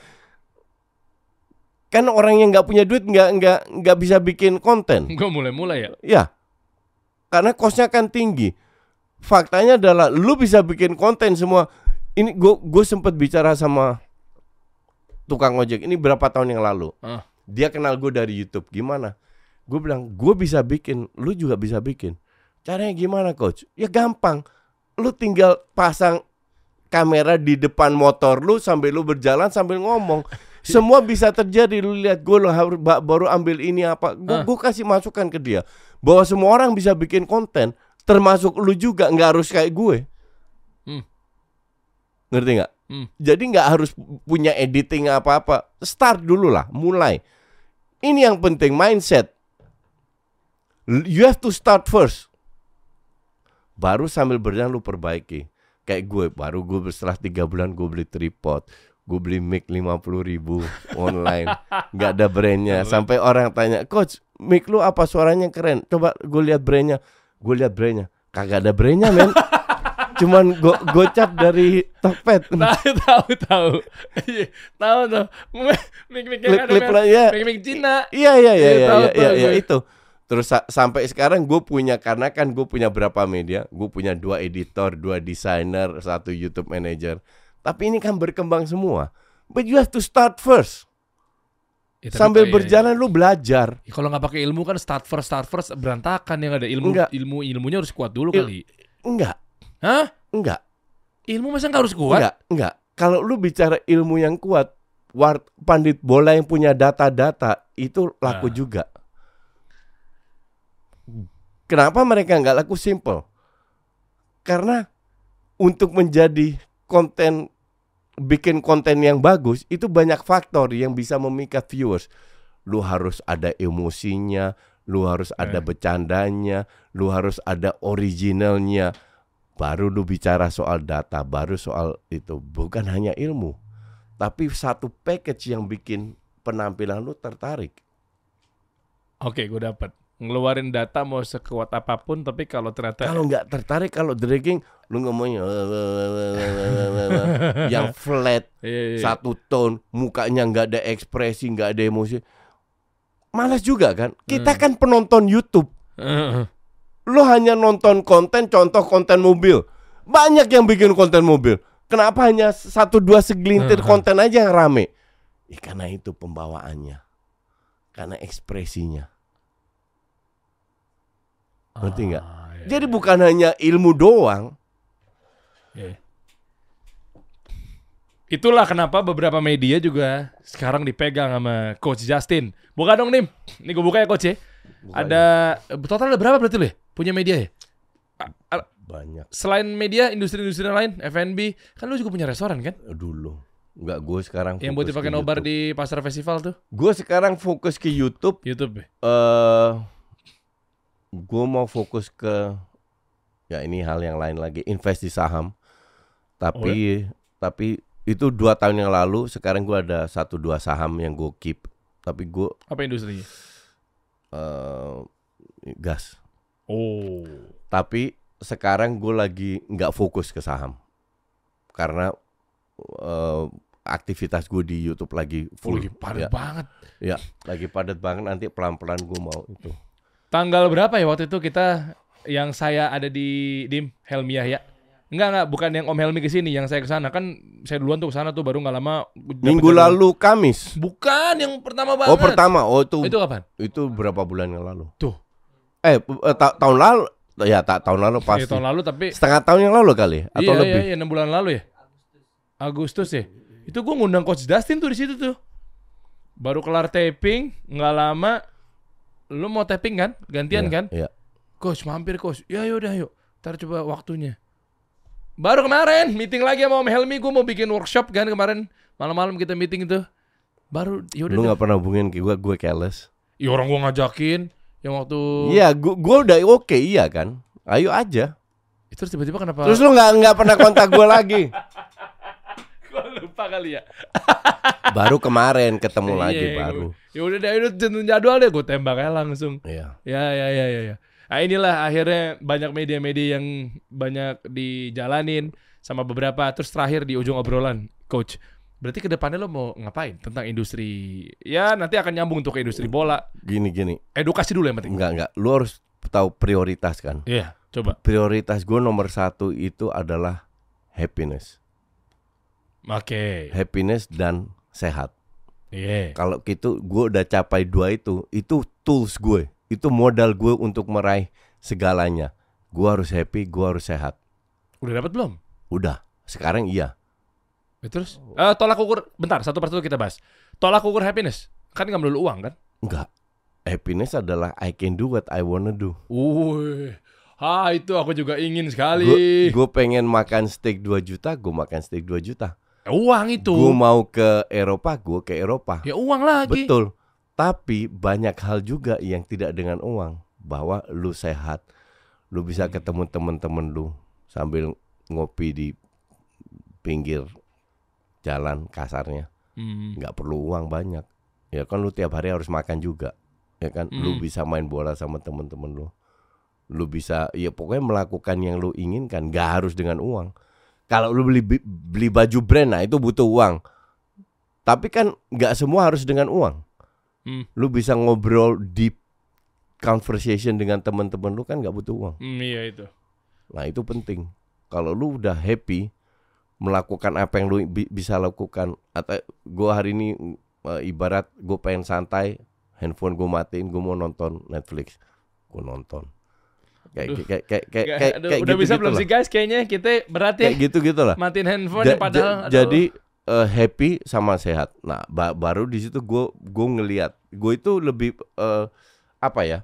Kan orang yang nggak punya duit nggak nggak nggak bisa bikin konten. Gue mulai-mulai ya. Ya, karena kosnya kan tinggi. Faktanya adalah lu bisa bikin konten semua. Ini gue gue sempat bicara sama tukang ojek ini berapa tahun yang lalu. Ah. Dia kenal gue dari YouTube. Gimana? Gue bilang gue bisa bikin, lu juga bisa bikin. Caranya gimana coach? Ya gampang. Lu tinggal pasang kamera di depan motor lu sambil lu berjalan sambil ngomong. [LAUGHS] Semua bisa terjadi. Lu lihat gue ba- baru ambil ini apa. Gue Ah. gue kasih masukan ke dia bahwa semua orang bisa bikin konten, termasuk lu juga nggak harus kayak gue. Hmm. Ngerti nggak? Hmm. Jadi nggak harus punya editing apa-apa. Start dulu lah, mulai. Ini yang penting mindset. You have to start first. Baru sambil berjalan lu perbaiki. Kayak gue, baru gue setelah tiga bulan gue beli tripod. Gue beli mic 50 ribu online. [LAUGHS] nggak ada brandnya. Sampai orang tanya, Coach, mic lu apa suaranya keren? Coba gue lihat brandnya. Gue lihat brandnya. Kagak ada brandnya men. [LAUGHS] Cuman go gocap dari Tokped. tahu [LAUGHS] tahu tahu. Iya, tahu tuh. Mik mik yang ada ya. Mik mik Cina. Iya iya iya Iya, iya iya, iya, iya, itu. Terus sa- sampai sekarang gue punya karena kan gue punya berapa media, gue punya dua editor, dua desainer, satu YouTube manager. Tapi ini kan berkembang semua. But you have to start first. Ya, Sambil kok- iya, berjalan lu belajar. Ya, kalau nggak pakai ilmu kan start first start first berantakan yang ada ilmu Enggak. ilmu ilmunya harus kuat dulu Il- kali. Enggak, Hah? enggak, Ilmu masa nggak harus kuat? enggak, enggak. Kalau lu bicara ilmu yang kuat, war pandit bola yang punya data-data itu laku Ah. juga. Kenapa mereka nggak laku simple? Karena untuk menjadi konten bikin konten yang bagus itu banyak faktor yang bisa memikat viewers. Lu harus ada emosinya, lu harus ada bercandanya, lu harus ada originalnya. Baru lu bicara soal data, baru soal itu. Bukan hanya ilmu, tapi satu package yang bikin penampilan lu tertarik. Oke, gue dapat. Ngeluarin data mau sekuat apa pun, tapi kalau ternyata Kalau nggak tertarik, kalau dragging, lu ngomongnya yang flat, Iya, iya. satu tone, mukanya nggak ada ekspresi, nggak ada emosi. Malas juga kan? Kita Hmm. kan penonton YouTube. Lu hanya nonton konten, contoh konten mobil. Banyak yang bikin konten mobil. Kenapa hanya satu dua segelintir konten aja yang rame? Ya, karena itu pembawaannya. Karena ekspresinya. Ngerti nggak? Ah, iya, Jadi bukan hanya ilmu doang. iya. Itulah kenapa beberapa media juga sekarang dipegang sama Coach Justin. Buka dong, Nim. Ini gue buka ya, Coach ya. Ada total ada berapa berarti lu ya? Punya media ya? Banyak Selain media, industri-industri lain, F&B, kan lu juga punya restoran kan? dulu. Enggak, gue sekarang Yang buat dipakai nobar di pasar festival tuh, Gue sekarang fokus ke YouTube. YouTube. ya? eh gue mau fokus ke ya ini hal yang lain lagi invest di saham. Tapi tapi itu dua tahun yang lalu. Sekarang gue ada satu dua saham yang gue keep. Tapi gue Apa industrinya? eh gas. Oh. Tapi sekarang gue lagi nggak fokus ke saham karena eh, aktivitas gue di YouTube lagi Full full. lagi padat ya, banget. ya, lagi padat banget. Nanti pelan pelan gue mau itu. Tanggal berapa ya waktu itu kita yang saya ada di Dim Helmiah ya? Enggak enggak, bukan yang Om Helmi ke sini, yang saya ke sana kan saya duluan tuh ke sana tuh baru nggak lama Minggu jadwal. lalu Kamis. Bukan yang pertama banget. Oh pertama, oh itu Itu kapan? itu berapa bulan yang lalu? Tuh. Eh, eh, ta- tahun lalu ya tak tahun lalu Iya, pasti. tahun lalu tapi Setengah tahun yang lalu kali atau iya, lebih. Iya, iya, 6 bulan lalu ya. Agustus ya. Itu gue ngundang coach Dustin tuh di situ tuh. Baru kelar taping, nggak lama lu mau taping kan? Gantian Iya, kan? Iya. Coach, mampir coach. Ya yaudah yuk. Ntar coba waktunya. Baru kemarin meeting lagi sama Om Helmi gue mau bikin workshop kan kemarin malam-malam kita meeting itu. Baru yaudah. Lu nggak pernah hubungin ke gue, gue careless. Ya orang gue ngajakin yang waktu Iya, gue gue udah oke iya kan. Ayo aja. Terus tiba-tiba kenapa? Terus lu nggak nggak pernah kontak gue lagi. [LAUGHS] kali ya. [LAUGHS] Baru kemarin ketemu lagi Iya, baru. Ya udah deh, udah tentuin jadwal deh, gue tembak aja langsung. Iya. Ya, ya, ya, ya, ya. Nah inilah akhirnya banyak media-media yang banyak dijalanin sama beberapa. Terus terakhir di ujung obrolan, coach. Berarti ke depannya lo mau ngapain tentang industri? Ya nanti akan nyambung untuk ke industri bola. Gini gini. Edukasi dulu yang penting. Enggak enggak. Lu harus tahu prioritas kan. Iya, coba. Prioritas gue nomor satu itu adalah happiness, Oke. happiness dan sehat. Iya. Kalau gitu gue udah capai dua itu, itu tools gue, itu modal gue untuk meraih segalanya. Gue harus happy, gue harus sehat. Udah dapat belum? Udah, sekarang iya. Ya, terus? Eh, tolak ukur, bentar, satu persatu kita bahas. Tolak ukur happiness. Kan nggak melulu uang kan? Enggak. Happiness adalah I can do what I wanna do. Wih. Ah, itu aku juga ingin sekali. Gue pengen makan steak 2 juta, gue makan steak 2 juta. Uang itu. Gue mau ke Eropa, gue ke Eropa. Ya uang lagi. Betul. Tapi banyak hal juga yang tidak dengan uang. Bahwa lu sehat, lu bisa ketemu temen-temen lu sambil ngopi di pinggir jalan kasarnya. Hmm. nggak perlu uang banyak. Ya kan lu tiap hari harus makan juga. Ya kan, lu Hmm. bisa main bola sama temen-temen lu. Lu bisa, ya pokoknya melakukan yang lu inginkan. Nggak harus dengan uang. Kalau lu beli beli baju brand, nah itu butuh uang. Tapi kan nggak semua harus dengan uang. Hmm. Lu bisa ngobrol deep conversation dengan teman-teman lu kan nggak butuh uang. Hmm, iya itu. Nah itu penting. Kalau lu udah happy melakukan apa yang lu bi- bisa lakukan atau gua hari ini eh, ibarat gue pengen santai, handphone gue matiin, gue mau nonton Netflix, gue nonton. Kayak kayak kayak kayak kayak, aduh, kayak udah gitu, bisa belum sih guys? Kayaknya kita berat ya. Kayak gitu gitu lah. Matiin handphone Ja- ya padahal. ja- jadi eh, happy sama sehat. Nah ba- baru di situ gue gue ngelihat gue itu lebih eh, apa ya?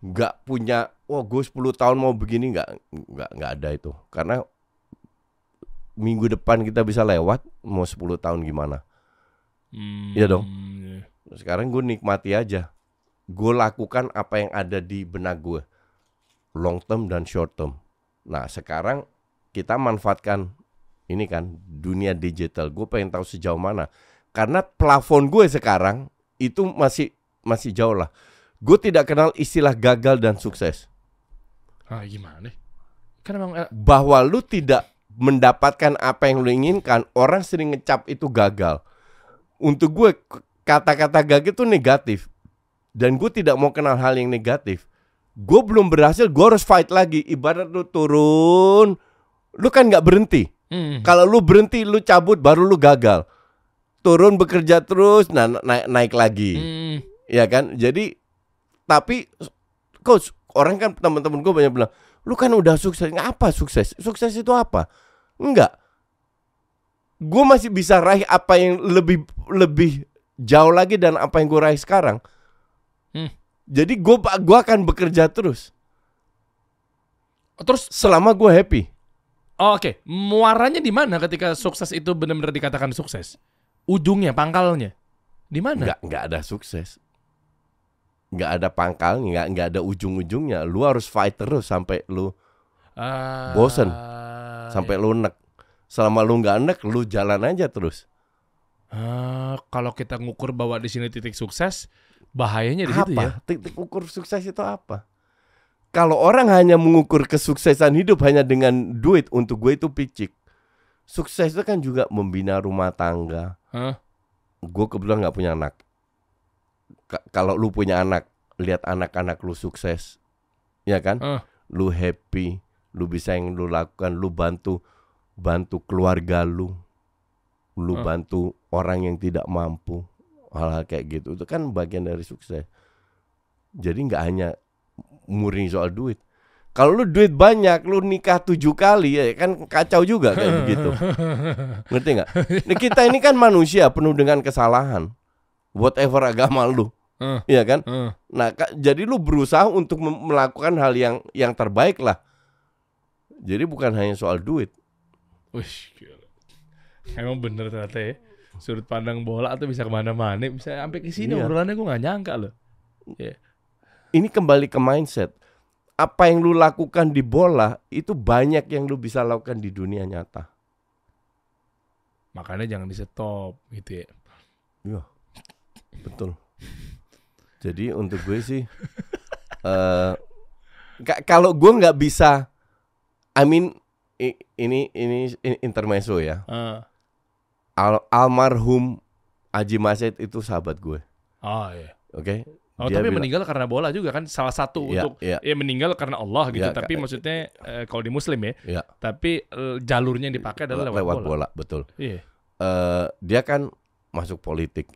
nggak punya wah gue 10 tahun mau begini nggak nggak nggak ada itu karena minggu depan kita bisa lewat mau 10 tahun gimana Hmm, Iya dong. iya. sekarang gue nikmati aja gue lakukan apa yang ada di benak gue long term dan short term nah sekarang kita manfaatkan ini kan dunia digital gue pengen tahu sejauh mana karena plafon gue sekarang itu masih masih jauh lah gue tidak kenal istilah gagal dan sukses Ah, gimana? Kan emang eh, bahwa lu tidak mendapatkan apa yang lu inginkan, orang sering ngecap itu gagal. Untuk gue kata-kata gagal itu negatif. Dan gue tidak mau kenal hal yang negatif. Gue belum berhasil, gue harus fight lagi. Ibarat lu turun, lu kan nggak berhenti. hmm. Kalau lu berhenti, lu cabut, baru lu gagal. Turun bekerja terus, nah naik naik lagi Hmm. ya kan jadi tapi coach orang kan teman-teman gue banyak bilang lu kan udah sukses nggak apa sukses sukses itu apa enggak gue masih bisa raih apa yang lebih lebih jauh lagi dan apa yang gue raih sekarang. Jadi gue gua akan bekerja terus Terus selama gue happy oh, oke, muaranya di mana ketika sukses itu benar-benar dikatakan sukses? Ujungnya, pangkalnya. Di mana? nggak nggak ada sukses nggak ada pangkalnya nggak nggak ada ujung-ujungnya lu harus fight terus sampai lu Ah, Bosen. iya. sampai lu nek selama lu nggak nek lu jalan aja terus Ah, kalau kita ngukur bahwa di sini titik sukses, bahayanya di situ ya. apa titik ukur sukses itu apa kalau orang hanya mengukur kesuksesan hidup hanya dengan duit untuk gue itu picik sukses itu kan juga membina rumah tangga Hah? gue kebetulan nggak punya anak Ka- kalau lu punya anak lihat anak-anak lu sukses ya kan Ah. lu happy lu bisa yang lu lakukan lu bantu bantu keluarga lu lu Ah. bantu orang yang tidak mampu hal-hal kayak gitu itu kan bagian dari sukses jadi nggak hanya murni soal duit Kalau lu duit banyak, lu nikah tujuh kali ya kan kacau juga kayak begitu. [LAUGHS] Ngerti nggak? Nah, kita ini kan manusia penuh dengan kesalahan. Whatever agama lu, Iya kan? Nah, ka- jadi lu berusaha untuk melakukan hal yang yang terbaik lah. Jadi bukan hanya soal duit. Wih. Emang bener ternyata ya. Sudut pandang bola tuh bisa ke mana-mana, bisa sampai ke sini Iya. obrolannya gue gak nyangka loh. Iya. Ini kembali ke mindset. Apa yang lu lakukan di bola itu banyak yang lu bisa lakukan di dunia nyata. Makanya jangan di stop gitu ya. Iya, betul. Jadi untuk gue sih, [LAUGHS] eh ka- kalau gue nggak bisa, I mean ini ini ini intermezzo ya. Ah. Al- almarhum Aji Maset itu sahabat gue, Oh iya. oke? Oh Dia tapi bilang- meninggal karena bola juga kan salah satu Iya, untuk iya. ya meninggal karena Allah gitu. Iya, tapi ka- maksudnya eh, kalau di Muslim ya, Iya. tapi eh, jalurnya yang dipakai adalah lewat, lewat bola. bola, betul. Iya. Eh dia kan masuk politik.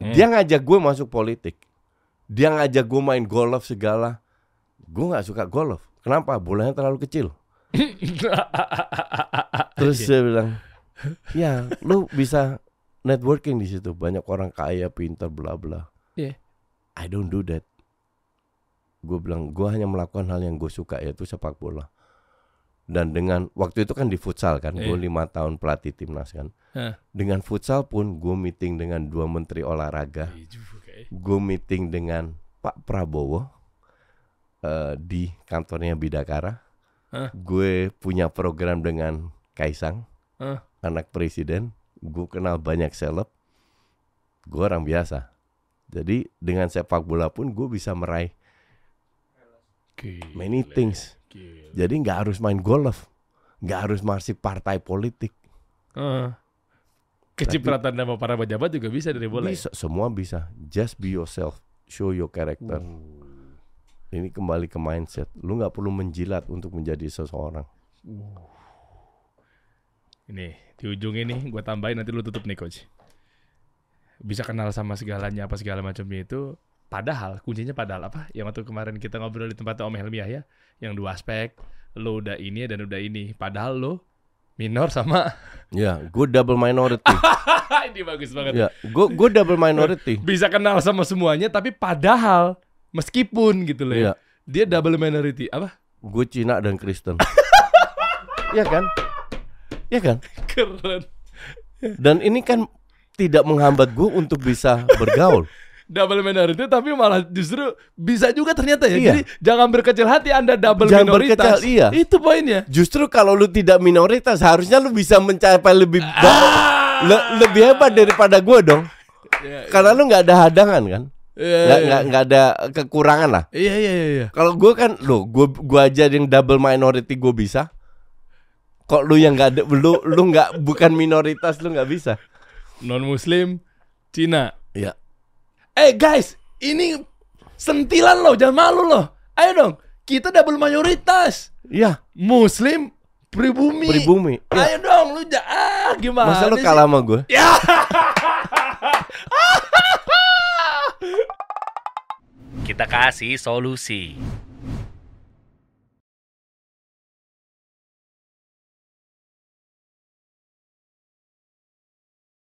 Hmm. Dia ngajak gue masuk politik. Dia ngajak gue main golf segala. Gue nggak suka golf. Kenapa? Bolanya terlalu kecil. [LAUGHS] Terus dia bilang, ya lu bisa networking di situ. Banyak orang kaya, pintar, bla bla. Iya. I don't do that. Gue bilang, gue hanya melakukan hal yang gue suka yaitu sepak bola. Dan dengan waktu itu kan di futsal kan, gue Iya. lima tahun pelatih timnas kan. Hah. Dengan futsal pun gue meeting dengan dua menteri olahraga. Iya ya. Gue meeting dengan Pak Prabowo eh, di kantornya Bidakara. Hah? Gue punya program dengan Kaisang, Hah? Anak presiden. Gue kenal banyak seleb. Gue orang biasa. Jadi dengan sepak bola pun gue bisa meraih Gila. many things. Gila. Jadi nggak harus main golf, nggak harus masuk partai politik. Eh. Kecipratan sama para pejabat juga bisa dari bola. ya? Bisa, semua bisa. Just be yourself, show your character. Ini kembali ke mindset. Lu nggak perlu menjilat untuk menjadi seseorang. Ini di ujung ini gue tambahin nanti lu tutup nih coach. Bisa kenal sama segalanya apa segala macamnya itu. Padahal kuncinya padahal apa? Yang waktu kemarin kita ngobrol di tempatnya Om Helmi ya, yang dua aspek. Lu udah ini dan udah ini. Padahal lu minor sama [LAUGHS] Ya, gue double minority. [LAUGHS] ini bagus banget. ya, gue gue double minority. [LAUGHS] Bisa kenal sama semuanya tapi padahal meskipun gitu loh ya. Iya, Dia double minority apa? gue Cina dan Kristen. Iya kan? Iya kan? Keren. Dan ini kan tidak menghambat gue untuk bisa bergaul. double minority tapi malah justru bisa juga ternyata ya. Iya. Jadi jangan berkecil hati Anda double Jangan minoritas. berkecil, iya. Itu poinnya. Justru kalau lu tidak minoritas, harusnya lu bisa mencapai lebih Ah. le- lebih hebat daripada gue dong. Iya, Karena lu nggak ada hadangan kan? iya, Nggak iya. nggak ada kekurangan lah. Iya iya iya. iya. Kalau gue kan, lo gue gua aja yang double minority gue bisa. Kok lu yang nggak ada, lu lu nggak bukan minoritas lu nggak bisa. Non Muslim, Cina. Iya. Eh guys, ini sentilan loh, jangan malu loh. Ayo dong, kita double mayoritas. Iya. Muslim, pribumi. Pribumi. Iya. Ayo dong, lu ja ah, gimana? Masa lu sih? kalah sama gue? Ya. Kita kasih solusi.